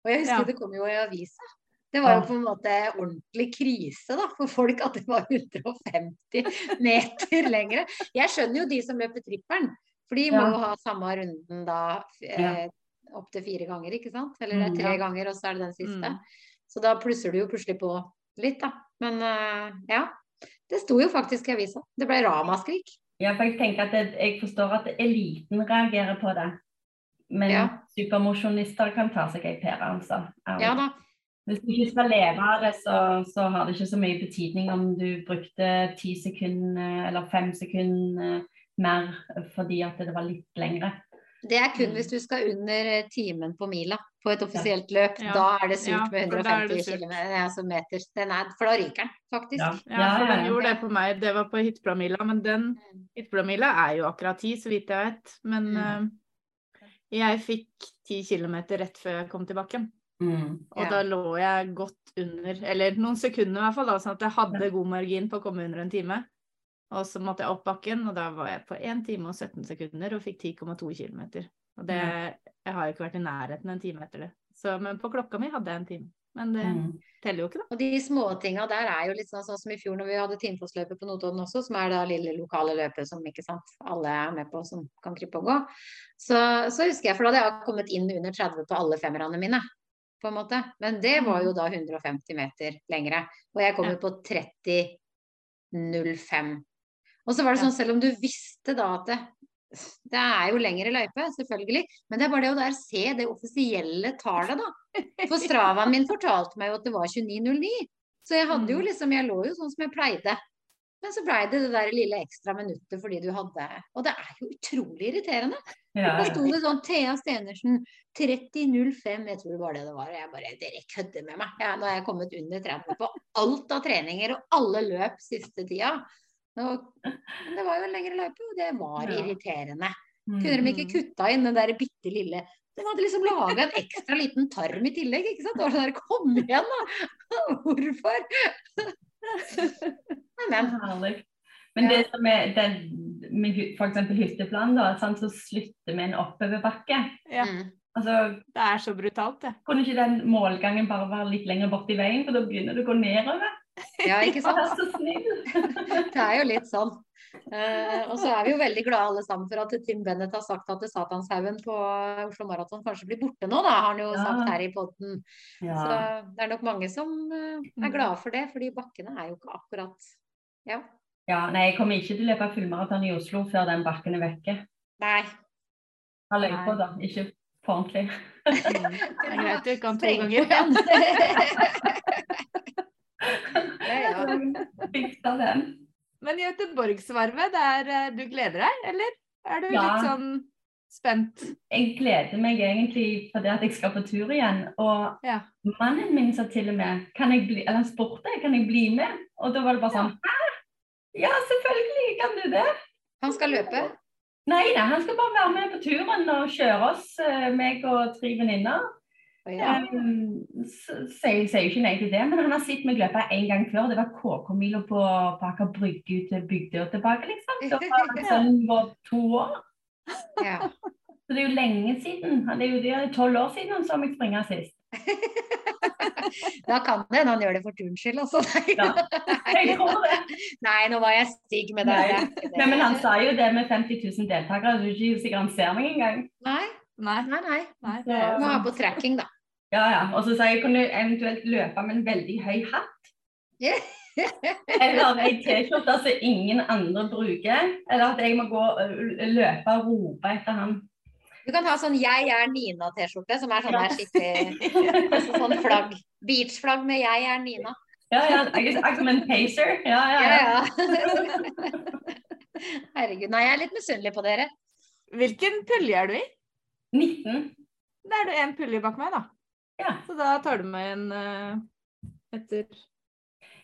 Og jeg husker Ja. det kom jo i avisa. Det var jo på en måte ordentlig krise da, for folk at det var 150 meter lengre. Jeg skjønner jo de som løper trippelen, for de må jo ha samme runden da eh, opptil fire ganger, ikke sant? Eller det Mm, er tre ganger, og så er det den siste. Mm. Så da plusser du jo plutselig på litt, da. Men eh, ja. Det sto jo faktisk i avisa. Det ble ramaskrik. Ja, for jeg tenker at det, jeg forstår at eliten reagerer på det. Men Ja. supermosjonister kan ta seg ei pære, altså. Ja da. Hvis du ikke skal leve av det, så, så har det ikke så mye betydning om du brukte ti sekunder eller fem sekunder mer fordi at det var litt lengre. Det er kun Mm. hvis du skal under eh, timen på mila på et offisielt løp. Ja. Da er det surt Ja, med for da er det 150 surt. km, altså meter. Den er, for da ryker den, faktisk. Ja, Ja, for den gjorde det på meg. Det var på Hyttebladmila, men den Mm. Hyttebladmila er jo akkurat ti, så vidt jeg vet. Men Mm. eh, jeg fikk ti kilometer rett før jeg kom til bakken. Mm. Og Ja. da lå jeg godt under, eller noen sekunder i hvert fall, da, sånn at jeg hadde god margin på å komme under en time. Og så måtte jeg opp bakken, og da var jeg på 1 time og 17 sekunder og fikk 10,2 km. Og det, jeg har jo ikke vært i nærheten en time etter det. Så, men på klokka mi hadde jeg en time. Men det Mm. teller jo ikke, da. Og de småtinga der er jo litt sånn, sånn som i fjor når vi hadde Tinnfoss-løpet på Notodden også, som er da lille lokale løpet som ikke sant, alle er med på som kan krype og gå. Så, så husker jeg, for da hadde jeg kommet inn under 30 på alle femmerne mine. På en måte. Men det var jo da 150 meter lengre. Og jeg kom jo på 30,05. Og så var det sånn, selv om du visste da at det, det er jo lengre løype, selvfølgelig. Men det er bare det å der se det offisielle tallet, da. For Stravaen min <laughs> fortalte meg jo at det var 29,09. Så jeg hadde jo Mm. liksom, jeg lå jo sånn som jeg pleide. Men så blei det det der lille ekstra minuttet fordi du hadde Og det er jo utrolig irriterende. Ja, Da sto det sånn Thea Stenersen 30.05, jeg tror det var det det var. Og jeg bare Dere kødder med meg. Ja, nå har jeg kommet under 30 på alt av treninger og alle løp siste tida. Og, men det var jo en lengre løype, og det var Ja. irriterende. Mm. Kunne de ikke kutta inn den der bitte lille De hadde liksom laga en ekstra liten tarm i tillegg, ikke sant. Det var sånn der Kom igjen, da! <laughs> Hvorfor? <laughs> Men, men. Men det som er den, med f.eks. hytteplan, da, sant, så slutter vi en oppoverbakke. Ja. Mm. Altså, Det er så brutalt, det. kunne ikke den målgangen bare være litt lenger borti veien, for da begynner du å gå nedover? Ja, ikke <laughs> sant. Vær så snill. <laughs> Det er jo litt sånn. Uh, og så er vi jo veldig glade alle sammen for at Tim Bennett har sagt at Satanshaugen på Oslo Maraton kanskje blir borte nå, da, har han jo Ja. sagt her i podden. Så det er nok mange som eh, er glade for det, fordi bakkene er jo ikke akkurat Ja. Ja, nei, jeg kommer ikke til å løpe fullmaraton i Oslo før den bakken er vekke. Nei. Har løypa, da, ikke på ordentlig. Det er greit du kan to ganger. igjen. <laughs> ja, ja. <laughs> Fiksa den. Men Göteborgsvarvet, der eh, du gleder deg, eller? Er du Ja. litt sånn spent? Jeg gleder meg egentlig fordi at jeg skal på tur igjen. Og Ja. mannen min sa til og med kan jeg bli, eller han spurte kan jeg bli med. Og da var det bare sånn Hæ? Ja, selvfølgelig kan du det. Han skal løpe. Nei, nei, han skal bare være med på turen og kjøre oss, eh, meg og tre venninner. Ja. Um, sier jo ikke nei til det, men han har sett meg løpe en gang før. Det var KK-mila på, på Aker Brygge ut til Bygdøy tilbake, liksom. Da var sønnen vår to år. ja. Så det er jo lenge siden. Det er jo tolv år siden han så meg springe sist. Da kan det hende han gjør det for turens skyld, altså. Det. Nei, nå var jeg stygg med deg. Nei, men han sa jo det med 50 000 deltakere, du er ikke sikker han ser meg engang. Nei, Nei. nei, nei. Nei, Så- er Må ha på tracking, da. Ja, ja. Og så sa jeg kunne eventuelt løpe med en veldig høy hatt. Eller ei T-skjorte som ingen andre bruker. Eller at jeg må gå løpe og rope etter han. Du kan ha sånn 'Jeg er Nina'-T-skjorte, som er sånn her der skikkelig altså sånn flagg. Beachflagg med 'Jeg er Nina'. Ja, ja. Jeg er som en pacer. Ja, ja, Ja, ja. ja. <laughs> Herregud. Nei, jeg er litt misunnelig på dere. Hvilken pulje er du i? 19. Da er du en pulje bak meg, da. Ja. Så da tar du meg en eh, etter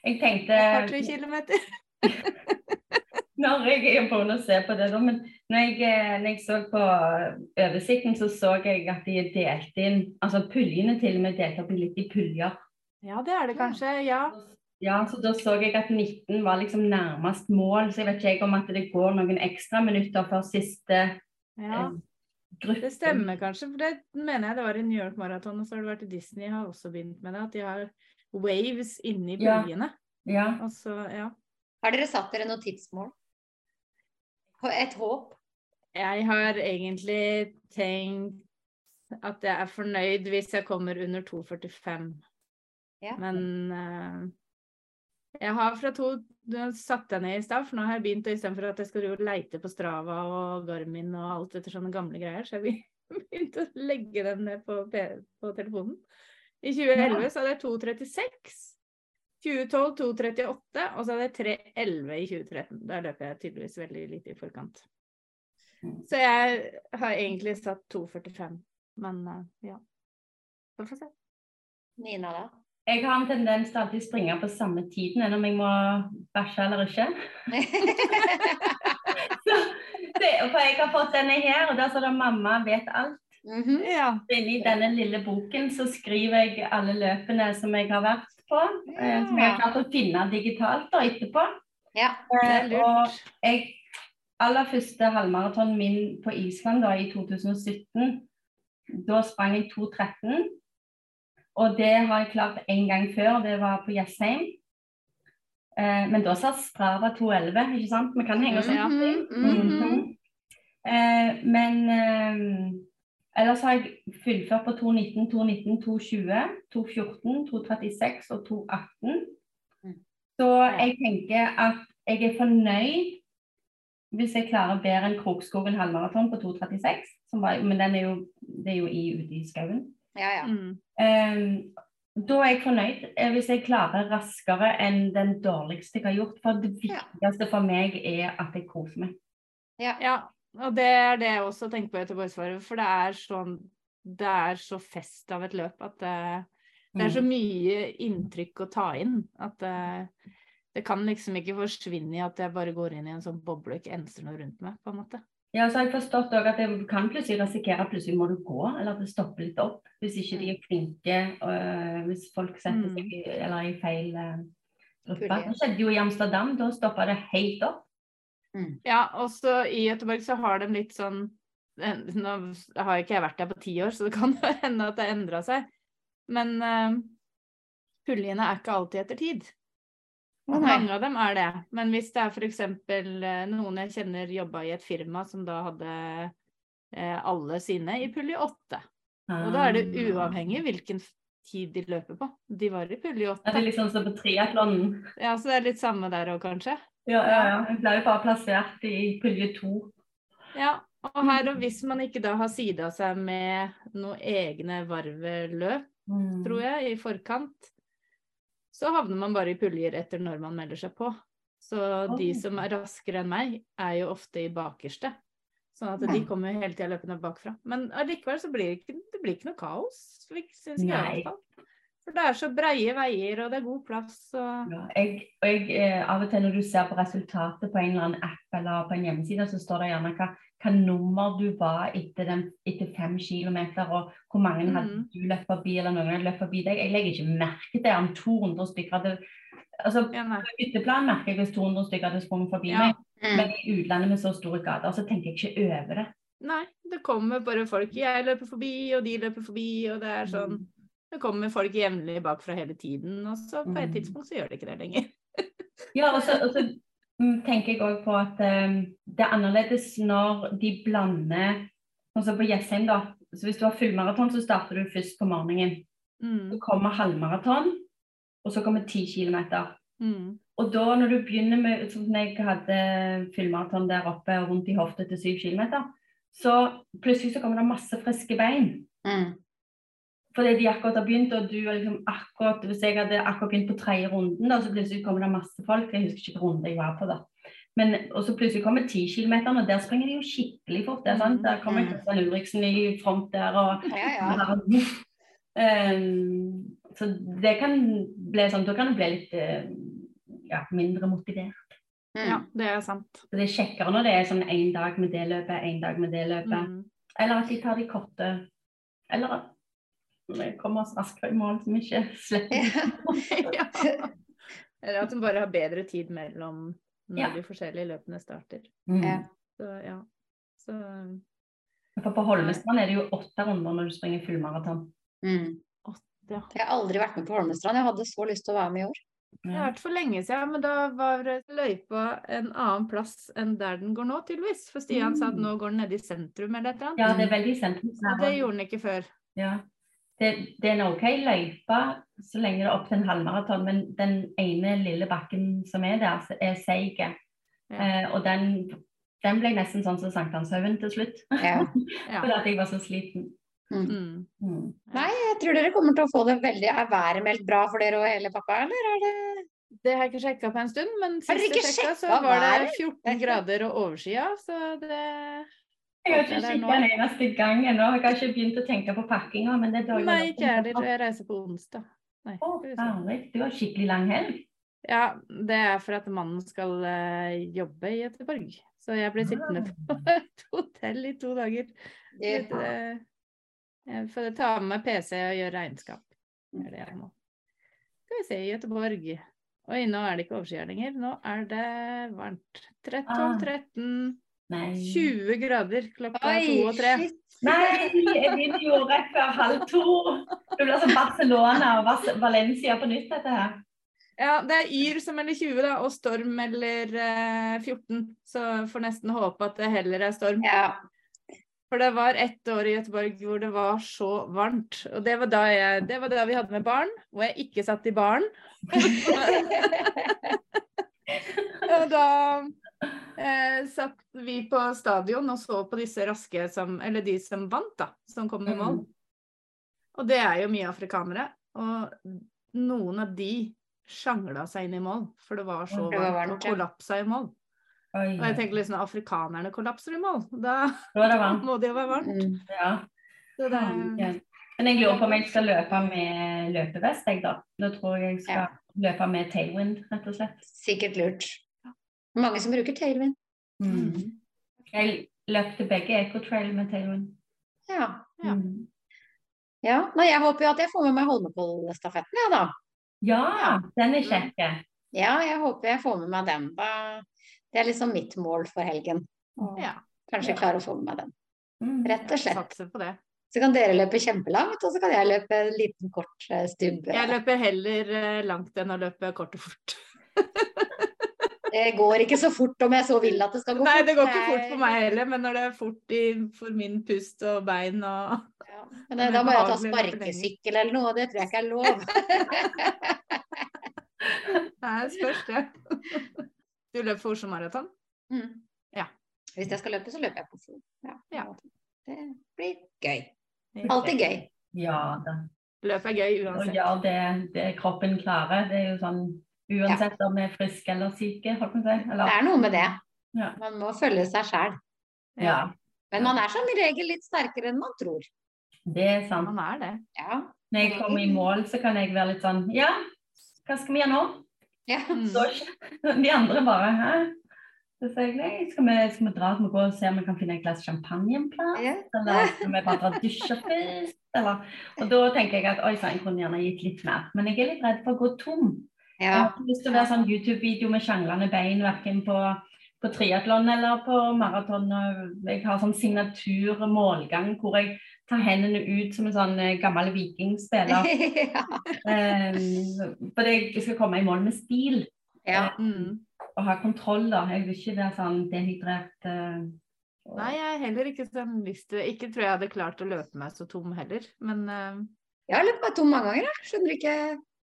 Jeg et par-tre kilometer. <laughs> Når jeg er på å se på det, da, men når jeg, eh, når jeg så på oversikten, så så jeg at de delte inn Altså puljene til og med delte opp i litt i puljer. Ja, det er det kanskje. Ja. Ja, så da så jeg at 19 var liksom nærmest mål, så jeg vet ikke jeg om at det går noen ekstra minutter før siste ja. eh, gruppe. Det stemmer kanskje, for det mener jeg det var i New York Marathon, og så har det vært i Disney, har også begynt med det, at de har waves inni Ja. puljene. Ja. Så, ja. Har dere satt dere noe tidsmål? Et håp? Jeg har egentlig tenkt at jeg er fornøyd hvis jeg kommer under 2,45. Ja. Men uh, jeg har fra to du satt deg ned i stad, for nå har jeg begynt, istedenfor at jeg skal jo leite på Strava og Garmin og alt etter sånne gamle greier, så har jeg <laughs> begynt å legge dem ned på, på telefonen. I 2011 så hadde jeg 2,36. 2012 2,38, og så hadde jeg 3,11 i 2013. Da løper jeg tydeligvis veldig lite i forkant. Så jeg har egentlig satt 2,45, men eh, ja. Så får vi se. Nina, da? Jeg har en tendens til alltid å springe på samme tiden, enn om jeg må bæsje eller ikke. <laughs> Så, det, for jeg har fått denne her, og der står det 'mamma vet alt'. Mhm. Ja. Inni denne lille boken så skriver jeg alle løpene som jeg har vært på. Eh, som jeg har klart å finne digitalt da etterpå. Ja. Det er Eh, og jeg, aller første halvmaraton min på Island da, i 2017, da sprang jeg 2.13. Og det har jeg klart en gang før, det var på Jessheim. Eh, men da sa Strava 2.11, ikke sant? Vi kan henge oss Ja. opp i. Mhm, mhm. Mhm. Eh, men eh, ellers har jeg fullført på 2.19, 2.19, 2.20, 2.14, 2.36 og 2.18. Mm. Så jeg tenker at jeg er fornøyd hvis jeg klarer bedre enn Krokskogen halvmaraton på 2.36. som var- Men den er jo, det er jo i, ute i skauen. Ja, ja. Mm. Um, da er jeg fornøyd eh, hvis jeg klarer raskere enn den dårligste jeg har gjort. For det Ja. viktigste for meg er at jeg koser meg. Ja, og det er det jeg også tenker på Göteborgsvarvet, for det er sånn Det er så fest av et løp at det, det er så mye inntrykk å ta inn at det, det kan liksom ikke forsvinne i at jeg bare går inn i en sånn boble og ikke enser noe rundt meg, på en måte. Ja, så har jeg forstått òg at du kan plutselig risikere at plutselig må du gå, eller at det stopper litt opp. Hvis ikke de er flinke, og hvis folk setter Mm. seg i, eller i feil uh, gruppe. Det skjedde jo i Amsterdam, da stoppa det helt opp. Ja, også i Göteborg så har de litt sånn eh, Nå har ikke jeg vært der på ti år, så det kan <laughs> hende at det har endra seg. Men uh, puljene er ikke alltid etter tid. Å. Mange av dem er det. Men hvis det er f.eks. Uh, noen jeg kjenner jobba i et firma som da hadde eh, alle sine i pulje åtte. Og da er det Ah. uavhengig hvilken tid de løper på. De var i pulje åtte. det er liksom som på triatlonen. Ja, så det er litt samme der òg, kanskje. Ja, ja, ja. Jeg ble jo bare plassert i pulje to. Ja, og her, og hvis man ikke da har sida seg med noen egne varveløp, Mm. tror jeg, i forkant, så havner man bare i puljer etter når man melder seg på. Så de som er raskere enn meg, er jo ofte i bakerste. Sånn at de kommer hele tida løpende bakfra. Men allikevel så blir det ikke, det blir ikke noe kaos, syns jeg Nei. For det er så breie veier, og det er god plass. Og... Ja, jeg, og jeg, eh, av og til når du ser på resultatet på en eller annen app eller på en hjemmeside, så står det gjerne hva, hva nummer du var etter, den, etter fem kilometer, og hvor mange hadde Mhm. du løpt forbi, eller noen hadde løpt forbi deg. Jeg legger ikke merke til om 200 stykker hadde altså Ja. På ytterplan merker jeg hvis 200 stykker hadde sprunget forbi Ja. meg, Mm. men i utlandet med så store gater, så tenker jeg ikke over det. nei, det kommer bare folk. Jeg løper forbi, og de løper forbi, og det er sånn Det kommer folk jevnlig bakfra hele tiden, og så på et Mm. tidspunkt så gjør det ikke det lenger. <laughs> Ja, og så, og så mm, tenker jeg òg på at um, det er annerledes når de blander Sånn på Jessheim, da. Så hvis du har fullmaraton, så starter du først på morgenen. Mm. Så kommer halvmaraton, og så kommer 10 km. Mm. Og da når du begynner med Sånn jeg hadde fullmaraton der oppe rundt i hofta til 7 km, så plutselig så kommer det masse friske bein. Mm. Fordi de akkurat har begynt, og du har liksom akkurat Hvis jeg hadde akkurat begynt på tredje runden, da, så plutselig kommer det masse folk. Jeg husker ikke hvilken runde jeg var på, da. Men, og så plutselig kommer 10 km, og der springer de jo skikkelig fort. Det er sant? Der kommer Mm. Kristian Ulriksen i front der, og Ja, ja. Ehm, Så det kan bli sånn Da kan du bli litt eh, ja, mindre motivert. Ja, Mm. det er sant. Så det er kjekkere når det er sånn én dag med det løpet, én dag med det løpet. Mm. Eller at de tar de korte. Eller at vi kommer oss raskere i mål, som ikke slipper. ja. Eller at de bare har bedre tid mellom når Ja. de forskjellige løpene starter. Mm. Så ja. Så For på Holmestrand er det jo åtte runder når du springer fullmaraton. Mm. ja. Jeg har aldri vært med på Holmestrand. Jeg hadde så lyst til å være med i år. Det har vært for lenge siden, men da var løypa en annen plass enn der den går nå, tydeligvis. For Stian sa at nå går den nede i sentrum eller et eller annet. Ja, det er veldig sentrum. Og det gjorde den ikke før. Ja. Det, det er en OK løype så lenge det er opp til en halvmaraton, men den ene lille bakken som er der, er seig. Ja. Eh, og den, den ble nesten sånn som Sankthanshaugen til slutt. Ja. <laughs> Ja. Fordi at jeg var så sliten. Mm. Mm. Nei, jeg tror dere kommer til å få det veldig Er været meldt bra for dere og hele pappa, eller er det Det har jeg ikke sjekka på en stund, men sist jeg sjekka, så var det 14 grader og overskya, så det Jeg har ikke kikka en eneste gang ennå. Jeg har ikke begynt å tenke på pakkinga. Men det bør Nei, ikke jeg heller. Jeg reiser på onsdag. Nei. Å, herlig. Du har skikkelig lang helg. Ja, det er for at mannen skal uh, jobbe i Göteborg. Så jeg ble sittende <laughs> på et hotell i to dager. Yeah. Litt, det? Jeg får ta med meg PC og gjøre regnskap. Det er det jeg må. Skal vi se, i Göteborg. Oi, nå er det ikke overskyet lenger. Nå er det varmt. 13, Ah. 13. Nei. 20 grader klokka to og tre. shit. Nei, jeg begynner jo rett før halv to. Det blir som Barcelona og Valencia på nytt, dette her. Ja, det er Yr som melder 20, da, og Storm melder eh, 14. Så får nesten håpe at det heller er storm. Ja. For det var ett år i Göteborg hvor det var så varmt. Og det var da, jeg, det var da vi hadde med barn, hvor jeg ikke satt i baren. <laughs> og da eh, satt vi på stadion og så på disse raske som Eller de som vant, da. Som kom i mål. Mm. Og det er jo mye afrikanere. Og noen av de sjangla seg inn i mål, for det var så Det var varmt, og ja. kollapsa i mål. Oi, Og jeg tenker liksom afrikanerne kollapser i mål. Da da det <laughs> må det jo være varmt. Mm. Ja. Så det, Ja. Men jeg lurer på om jeg skal løpe med løpevest, jeg da. Da tror jeg jeg skal løpe med tailwind, rett og slett. Sikkert lurt. Mange som bruker tailwind. Mm. Jeg til begge ecotrail med tailwind. Ja. Ja. Mm. ja. Nei, jeg håper jo at jeg får med meg Holmenkollstafetten, ja da. Ja, den er kjekk. Ja, jeg håper jeg får med meg den. Da. Det er liksom mitt mål for helgen. Ja, Kanskje Ja. klare å få med meg den. Mm. Rett og slett. satser på det. Så kan dere løpe kjempelangt, og så kan jeg løpe en liten, kort eh, stubb. Jeg løper heller eh, langt enn å løpe kort og fort. <laughs> Det går ikke så fort om jeg så vil at det skal gå fort. Nei, det går ikke fort for meg heller, men når det er fort i, for min pust og bein og Ja. Men eh, da må jeg ta sparkesykkel eller noe, og det tror jeg ikke er lov. <laughs> Nei, spørs det. Du løper for Oslo Maraton? Mm. Ja. Hvis jeg skal løpe, så løper jeg på Oslo. Ja. Ja. Det blir gøy. Alltid gøy. Ja da. Løp er gøy Og uansett. ja, det, det kroppen klarer. Det er jo sånn uansett om vi er friske eller syke, holdt på å si. Det er noe med det. Ja. Man må følge seg sjæl. ja, Men man er som regel litt sterkere enn man tror. det er sant. Man er det. Ja. Når jeg kommer i mål, så kan jeg være litt sånn Ja, hva skal vi gjøre nå? ja. Mm. <laughs> Så, de andre bare Hæ? Så sier jeg nei, skal vi, skal vi dra vi gå og se om vi kan finne et glass champagne en plass? Ja. Eller <laughs> skal vi bare dra og dusje først? Eller, og da tenker jeg at oi sann, jeg kunne gjerne gitt litt mer. Men jeg er litt redd for å gå tom. Jeg har ikke lyst til å være sånn YouTube-video med sjanglende bein, verken på, på triatlon eller på maraton. Jeg har sånn signaturmålgang hvor jeg tar hendene ut som en sånn eh, gammel vikingspiller. <laughs> ja. Um, for jeg skal komme i mål med stil ja. Mm. og ha kontroll. da. Jeg vil ikke være sånn dehydrert. Uh, og- Nei, jeg er heller ikke sånn lyst Ikke tror jeg hadde klart å løpe meg så tom heller, men uh... Jeg har løpt meg tom mange ganger, jeg. Skjønner ikke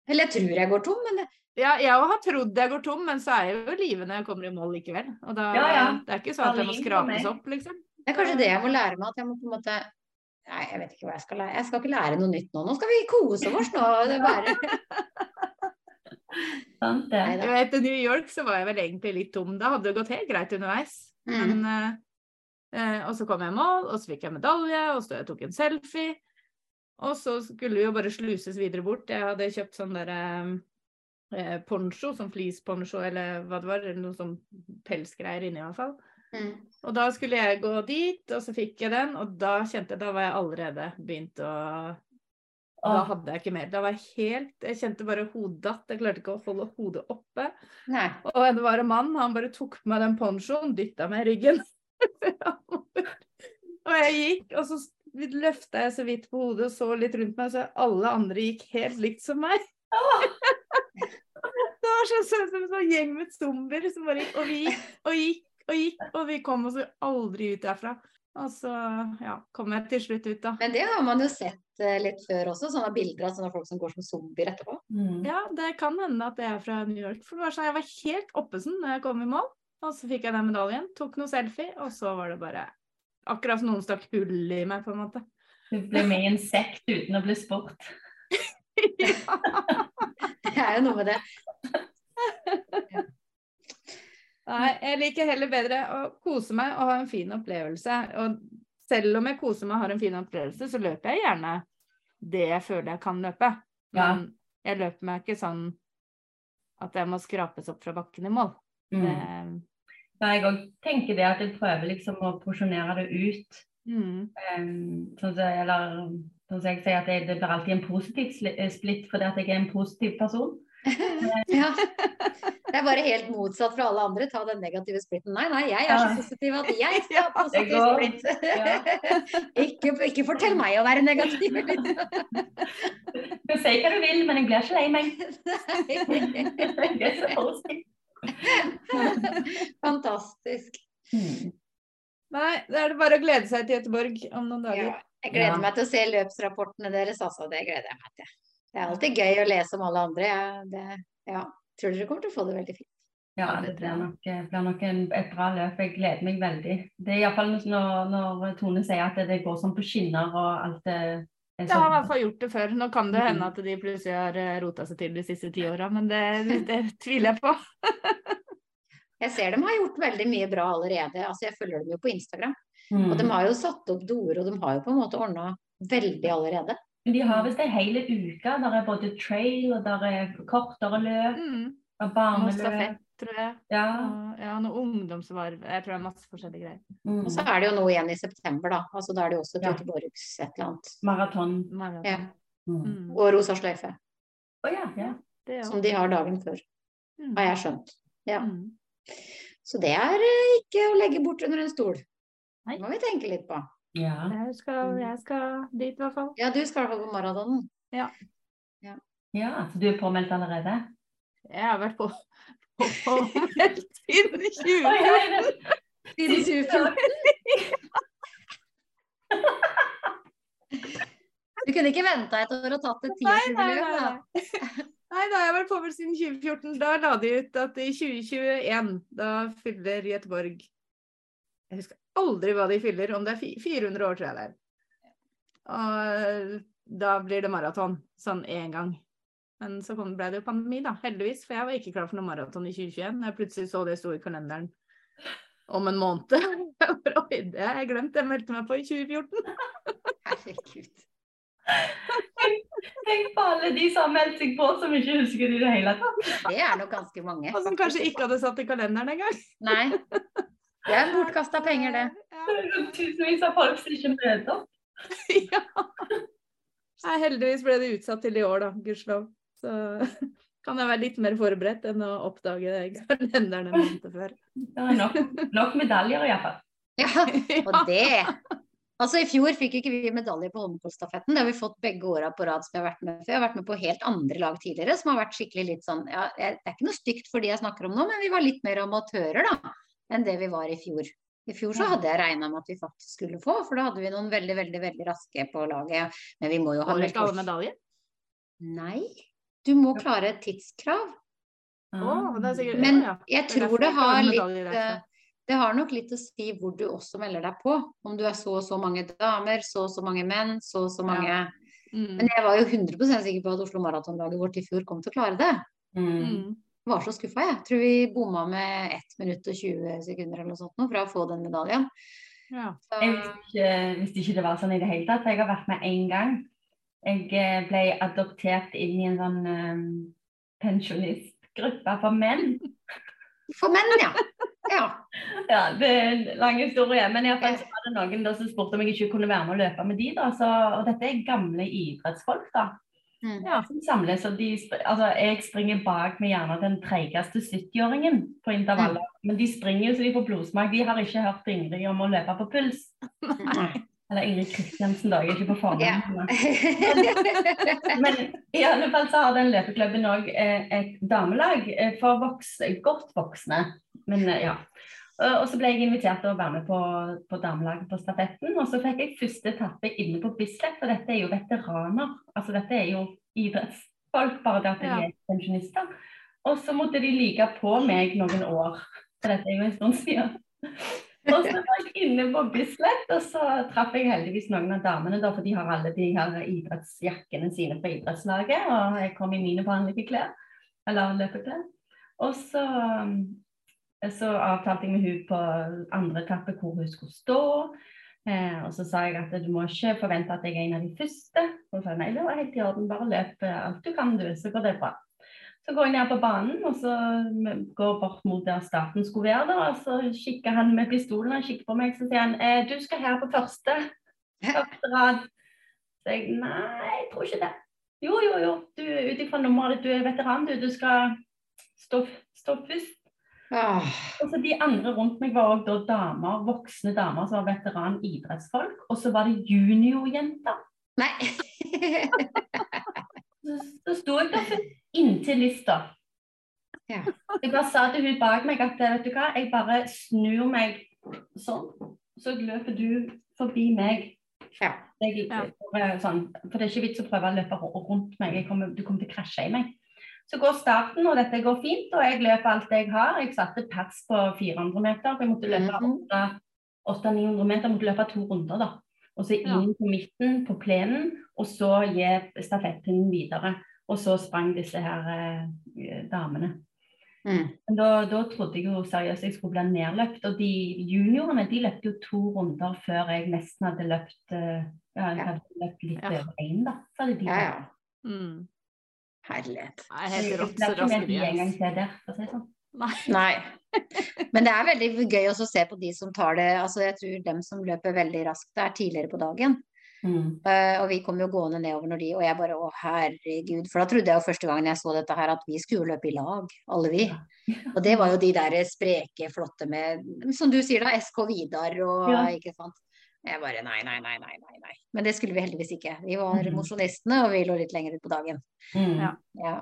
Eller jeg tror jeg går tom, men det... ja, jeg har trodd jeg går tom, men så er jeg jo i live når jeg kommer i mål likevel. Og da, Ja, ja. Det er ikke sånn at jeg må skrapes opp, liksom. det er kanskje det jeg må lære meg. At jeg må på en måte Nei, jeg vet ikke hva jeg skal lære. Jeg skal ikke lære noe nytt nå. Nå skal vi kose oss nå. Det bare... <laughs> Sant det? Jeg vet, I New York så var jeg vel egentlig litt tom. Da hadde det gått helt greit underveis. Mm. Men, uh, uh, og så kom jeg i mål, og så fikk jeg medalje, og så jeg tok en selfie. Og så skulle vi jo bare sluses videre bort. Jeg hadde kjøpt sånn der eh, poncho, sånn fleeceponcho eller hva det var, eller noe sånn pelsgreier inni i hvert fall. Mm. Og da skulle jeg gå dit, og så fikk jeg den, og da kjente jeg Da var jeg allerede begynt å Da hadde jeg ikke mer. Da var jeg helt Jeg kjente bare hodet datt. Jeg klarte ikke å holde hodet oppe. Nei. Og det var en mann, han bare tok på meg den ponchoen, dytta meg i ryggen. <laughs> og jeg gikk, og så løfta jeg så vidt på hodet og så litt rundt meg, så alle andre gikk helt likt som meg. <laughs> det var sånn sånn som en sånn gjeng med zombier som bare gikk, og vi gikk og gikk og gikk, og vi kom oss aldri ut derfra. Og så ja, kom jeg til slutt ut, da. Men det har man jo sett eh, litt før også, sånne bilder av sånne folk som går som zombier etterpå. mm. Ja, det kan hende at det er fra New York. For det var sånn, jeg var helt oppesen når jeg kom i mål. Og så fikk jeg den medaljen, tok noe selfie, og så var det bare akkurat som noen stakk hull i meg, på en måte. Du ble med i en sekt uten å bli spurt. <laughs> Det er jo noe med det. Nei, jeg liker heller bedre å kose meg og ha en fin opplevelse. Og selv om jeg koser meg og har en fin opplevelse, så løper jeg gjerne det jeg føler jeg kan løpe. Ja. Men jeg løper meg ikke sånn at jeg må skrapes opp fra bakken i mål. Mm. Det, Ja, jeg òg tenker det at jeg prøver liksom å porsjonere det ut. mm, Um, sånn som, eller sånn som jeg sier at det, det blir alltid en positiv eh, splitt fordi at jeg er en positiv person. <laughs> Ja. Det er bare helt motsatt fra alle andre. Ta den negative splitten. Nei, nei, jeg er så positiv at jeg <laughs> skal ha positiv splitt. <laughs> ikke, ikke fortell meg å være negativ. Du sier hva du vil, men jeg blir ikke lei meg. Jeg er så positiv. <laughs> Fantastisk. Mm. Nei, da er det bare å glede seg til Gøteborg om noen dager. Ja, jeg gleder Ja. meg til å se løpsrapportene deres, altså. Det gleder jeg meg til. Det er alltid gøy å lese om alle andre. Ja, det, ja. Tror dere kommer til å få det veldig fint. Ja, det blir nok, blir nok en, et bra løp. Jeg gleder meg veldig. Det er iallfall når, når Tone sier at det går som på skinner og alt det Det har i hvert fall gjort det før. Nå kan det hende at de plutselig har eh, rota seg til de siste ti åra, men det, det tviler jeg på. <laughs> Jeg ser de har gjort veldig mye bra allerede. Altså, jeg følger dem jo på Instagram. Mm. Og de har jo satt opp doer, og de har jo på en måte ordna veldig allerede. De har visst ei hel uke. Der er både trail, og der er kortere løp, Mm. og barneløp. Tror jeg. Ja. Og, ja, noe ungdomsvarv. Jeg tror det er masse forskjellige greier. Mm. Og så er det jo noe igjen i september, da. Altså da er det jo også Ja. Et eller annet. Maraton. Maraton. Ja. Mm. Mm. Og Rosa sløyfe. Oh, ja, ja. Det Som de har dagen før, Mm. har jeg skjønt. Ja. Mm. Så det er eh, ikke å legge bort under en stol. Nei. Det må vi tenke litt på. ja. Jeg skal, jeg skal dit, i hvert fall. Ja, du skal i hvert fall på maratonen. Ja, så du er påmeldt allerede? Jeg har vært på, på, på siden Oi, 20. oi, oi. Siden 2014. Du kunne ikke venta et år og tatt et nei. tiårsjubileum, da. nei. Da har jeg vært påmeldt siden 2014. Da la de ut at i 2021, da fyller Göteborg Jeg husker aldri hva de fyller, om det er 400 år, tror jeg det er. Og da blir det maraton, sånn én gang. Men så kom, ble det jo pandemi, da, heldigvis. For jeg var ikke klar for noe maraton i 2021. Jeg plutselig så det sto i kalenderen om en måned. <laughs> Jeg bare, Oi, det har jeg glemt. Jeg meldte meg på i 2014. Herregud. Tenk på alle de som har meldt seg på, som ikke husker det i det hele tatt. Det er nok ganske mange. Og som kanskje ikke hadde satt i kalenderen engang. Nei. Det er bortkasta penger, det. <laughs> Er Tusenvis av folk som ikke møter opp. <laughs> ja. Heldigvis ble det utsatt til i år, da, gudskjelov. Så <laughs> kan jeg være litt mer forberedt enn å oppdage det <laughs> i kalenderen en måned før. Det er nok, nok medaljer iallfall. Ja, <laughs> og det Altså I fjor fikk ikke vi medalje på Holmenkollstafetten. Det har vi fått begge åra på rad som jeg har vært med. før. jeg har vært med på helt andre lag tidligere som har vært skikkelig litt sånn ja, Det er ikke noe stygt for de jeg snakker om nå, men vi var litt mer amatører da enn det vi var i fjor. I fjor så hadde jeg regna med at vi faktisk skulle få, for da hadde vi noen veldig, veldig veldig raske på laget. Men vi må jo ha Holder meldt ikke alle medaljer? Nei, du må klare et tidskrav. Oh, det er sikkert Men ja, ja. jeg tror det har litt derfra. eh, Det har nok litt å si hvor du også melder deg på. Om du er så og så mange damer, så og så mange menn, så og så mange Mm. Men jeg var jo 100 sikker på at Oslo Maratonlaget vårt i fjor kom til å klare det. Mm. Mm. Jeg var så skuffa, jeg. Tror vi bomma med 1 minutt og 20 sekunder eller noe sånt nå fra å få den medaljen. Ja. Så, Jeg visste ikke, visste ikke det var sånn i det hele tatt, jeg har vært med én gang. Jeg eh, ble adoptert inn i en sånn um, pensjonistgruppe for menn. for menn, ja. Ja. <laughs> Ja, det er en lang historie. Men i hvert fall så var det noen da som spurte om jeg ikke kunne være med og løpe med de da. Så, og dette er gamle idrettsfolk, da. Mm. Ja. Som samles, og de, altså, jeg springer bak med gjerne den treigeste 70-åringen på intervaller. Men de springer jo så de får blodsmak. De har ikke hørt Ingrid om å løpe på puls. Nei. Eller Ingrid Kristiansen, da. Jeg er ikke på fornavn. Yeah. <laughs> Men i alle fall så har den løpeklubben òg et damelag eh, for voks, godt voksne. Men eh, ja. Og så ble jeg invitert til å være med på, på damelaget på stafetten. Og så fikk jeg første etappe inne på Bislett, og dette er jo veteraner. Altså dette er jo idrettsfolk, bare det at de er pensjonister. Og så måtte de like på meg noen år, for dette er jo en stund siden. Og så var jeg inne på Bislett, og så traff jeg heldigvis noen av damene, da, for de har alle de her idrettsjakkene sine på idrettslaget, og jeg kom i mine vanlige klær, eller løpeklær. Og så, så avtalte jeg med hun på andre etappe hvor hun skulle stå. Eh, og så sa jeg at du må ikke forvente at jeg er en av de første. Og så sa hun nei, det var helt i orden, bare løp eh, alt du kan du, så går det bra. Så går jeg ned på banen, og så går bort mot der staten skulle være. da, og Så kikker han med pistolen og kikker på meg, så sier han eh, du skal her på første. Første rad. Så jeg nei, jeg tror ikke det. Jo, jo, jo. Du, Ut ifra nummeret ditt, du er veteran, du. Du skal stå, stå først. Ah. Og så De andre rundt meg var også da damer, voksne damer som var veteran idrettsfolk. Og så var det juniorjenter. Nei. <laughs> Så, sto jeg der inntil lista. Ja. Jeg bare sa til hun bak meg at vet du hva, jeg bare snur meg sånn, så løper du forbi meg. Ja. Jeg, Ja. sånn, for det er ikke vits å prøve å løpe rundt meg. Jeg kommer, du kommer til å krasje i meg. Så går starten, og dette går fint, og jeg løper alt jeg har. Jeg satte pers på 400 meter. for Jeg måtte løpe Mhm. 800-900 meter, jeg måtte løpe to runder, da. Og så inn på midten på plenen, og så gi stafettpinnen videre. Og så sprang disse her eh, damene. Mm. Men da, da trodde jeg jo seriøst jeg skulle bli nedløpt. Og de juniorene de løpte jo to runder før jeg nesten hadde løpt eh, Ja, jeg Ja. hadde løpt litt Ja. over én, da. Så hadde de Ja, ja. Mm. Herlighet. Det er helt rått så ikke raske med en gang til der, for å si det sånn. Nei. Nei. <laughs> Men det er veldig gøy også å se på de som tar det Altså, jeg tror dem som løper veldig raskt, det er tidligere på dagen. Mm. Uh, og vi kom jo gående nedover når de Og jeg bare å herregud. For da trodde jeg jo første gangen jeg så dette her at vi skulle løpe i lag, alle vi. Og det var jo de der spreke, flotte med Som du sier da, SK Vidar og Ja. ikke sant. Jeg bare nei, nei, nei, nei. nei. Men det skulle vi heldigvis ikke. Vi var mm. mosjonistene, og vi lå litt lenger ut på dagen. Mm. Ja.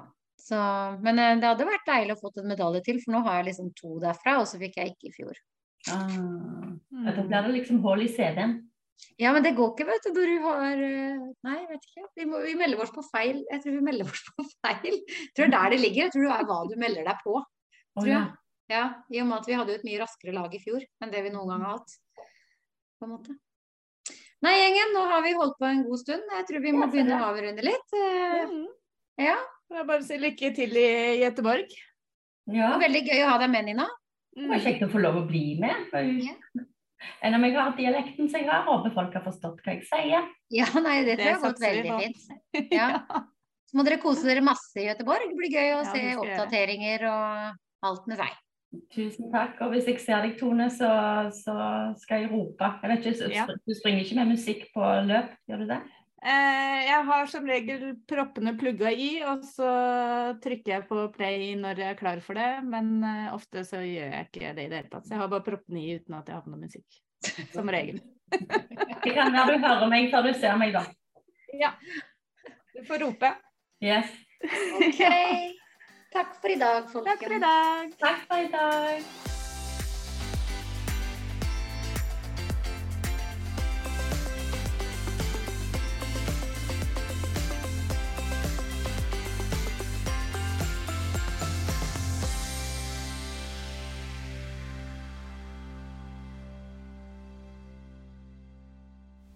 Ja. Så, men eh, det hadde vært deilig å fått en medalje til, for nå har jeg liksom to derfra, og så fikk jeg ikke i fjor. Ah. mm. da blir det liksom hull i CD-en. Ja, men det går ikke, vet du, når du har eh, Nei, jeg vet ikke. Vi, må, vi melder oss på feil. Jeg tror vi melder oss på feil. Jeg tror det er der det ligger. Jeg tror det er hva du melder deg på. Tror ja. jeg. Ja, I og med at vi hadde jo et mye raskere lag i fjor enn det vi noen gang har hatt. På en måte. Nei, gjengen, nå har vi holdt på en god stund. Jeg tror vi må begynne å avrunde litt. Ja, Mm. Ja, Det er bare si lykke til i Göteborg. det ja. var veldig gøy å ha deg med, Nina. Det var kjekt å få lov å bli med. Ja. Enn om jeg har dialekten som jeg har, håper folk har forstått hva jeg sier. Ja, nei, det tror jeg har gått veldig fint. <laughs> Ja. Så må dere kose dere masse i Gøteborg. Det blir gøy å Ja, se jeg oppdateringer og alt med seg. Tusen takk. Og hvis jeg ser deg, Tone, så, så skal jeg rope. Jeg vet ikke. Du springer ikke med musikk på løp, gjør du det? Eh, jeg har som regel proppene plugga i, og så trykker jeg på play når jeg er klar for det. Men eh, ofte så gjør jeg ikke det i det hele tatt. Så jeg har bare proppene i uten at jeg har på noe musikk. Som regel. <laughs> Det kan være du hører meg før du ser meg, da. Ja. Du får rope. Yes. Ok. <laughs> Takk for i dag, folkens. Takk for i dag. Takk for i dag.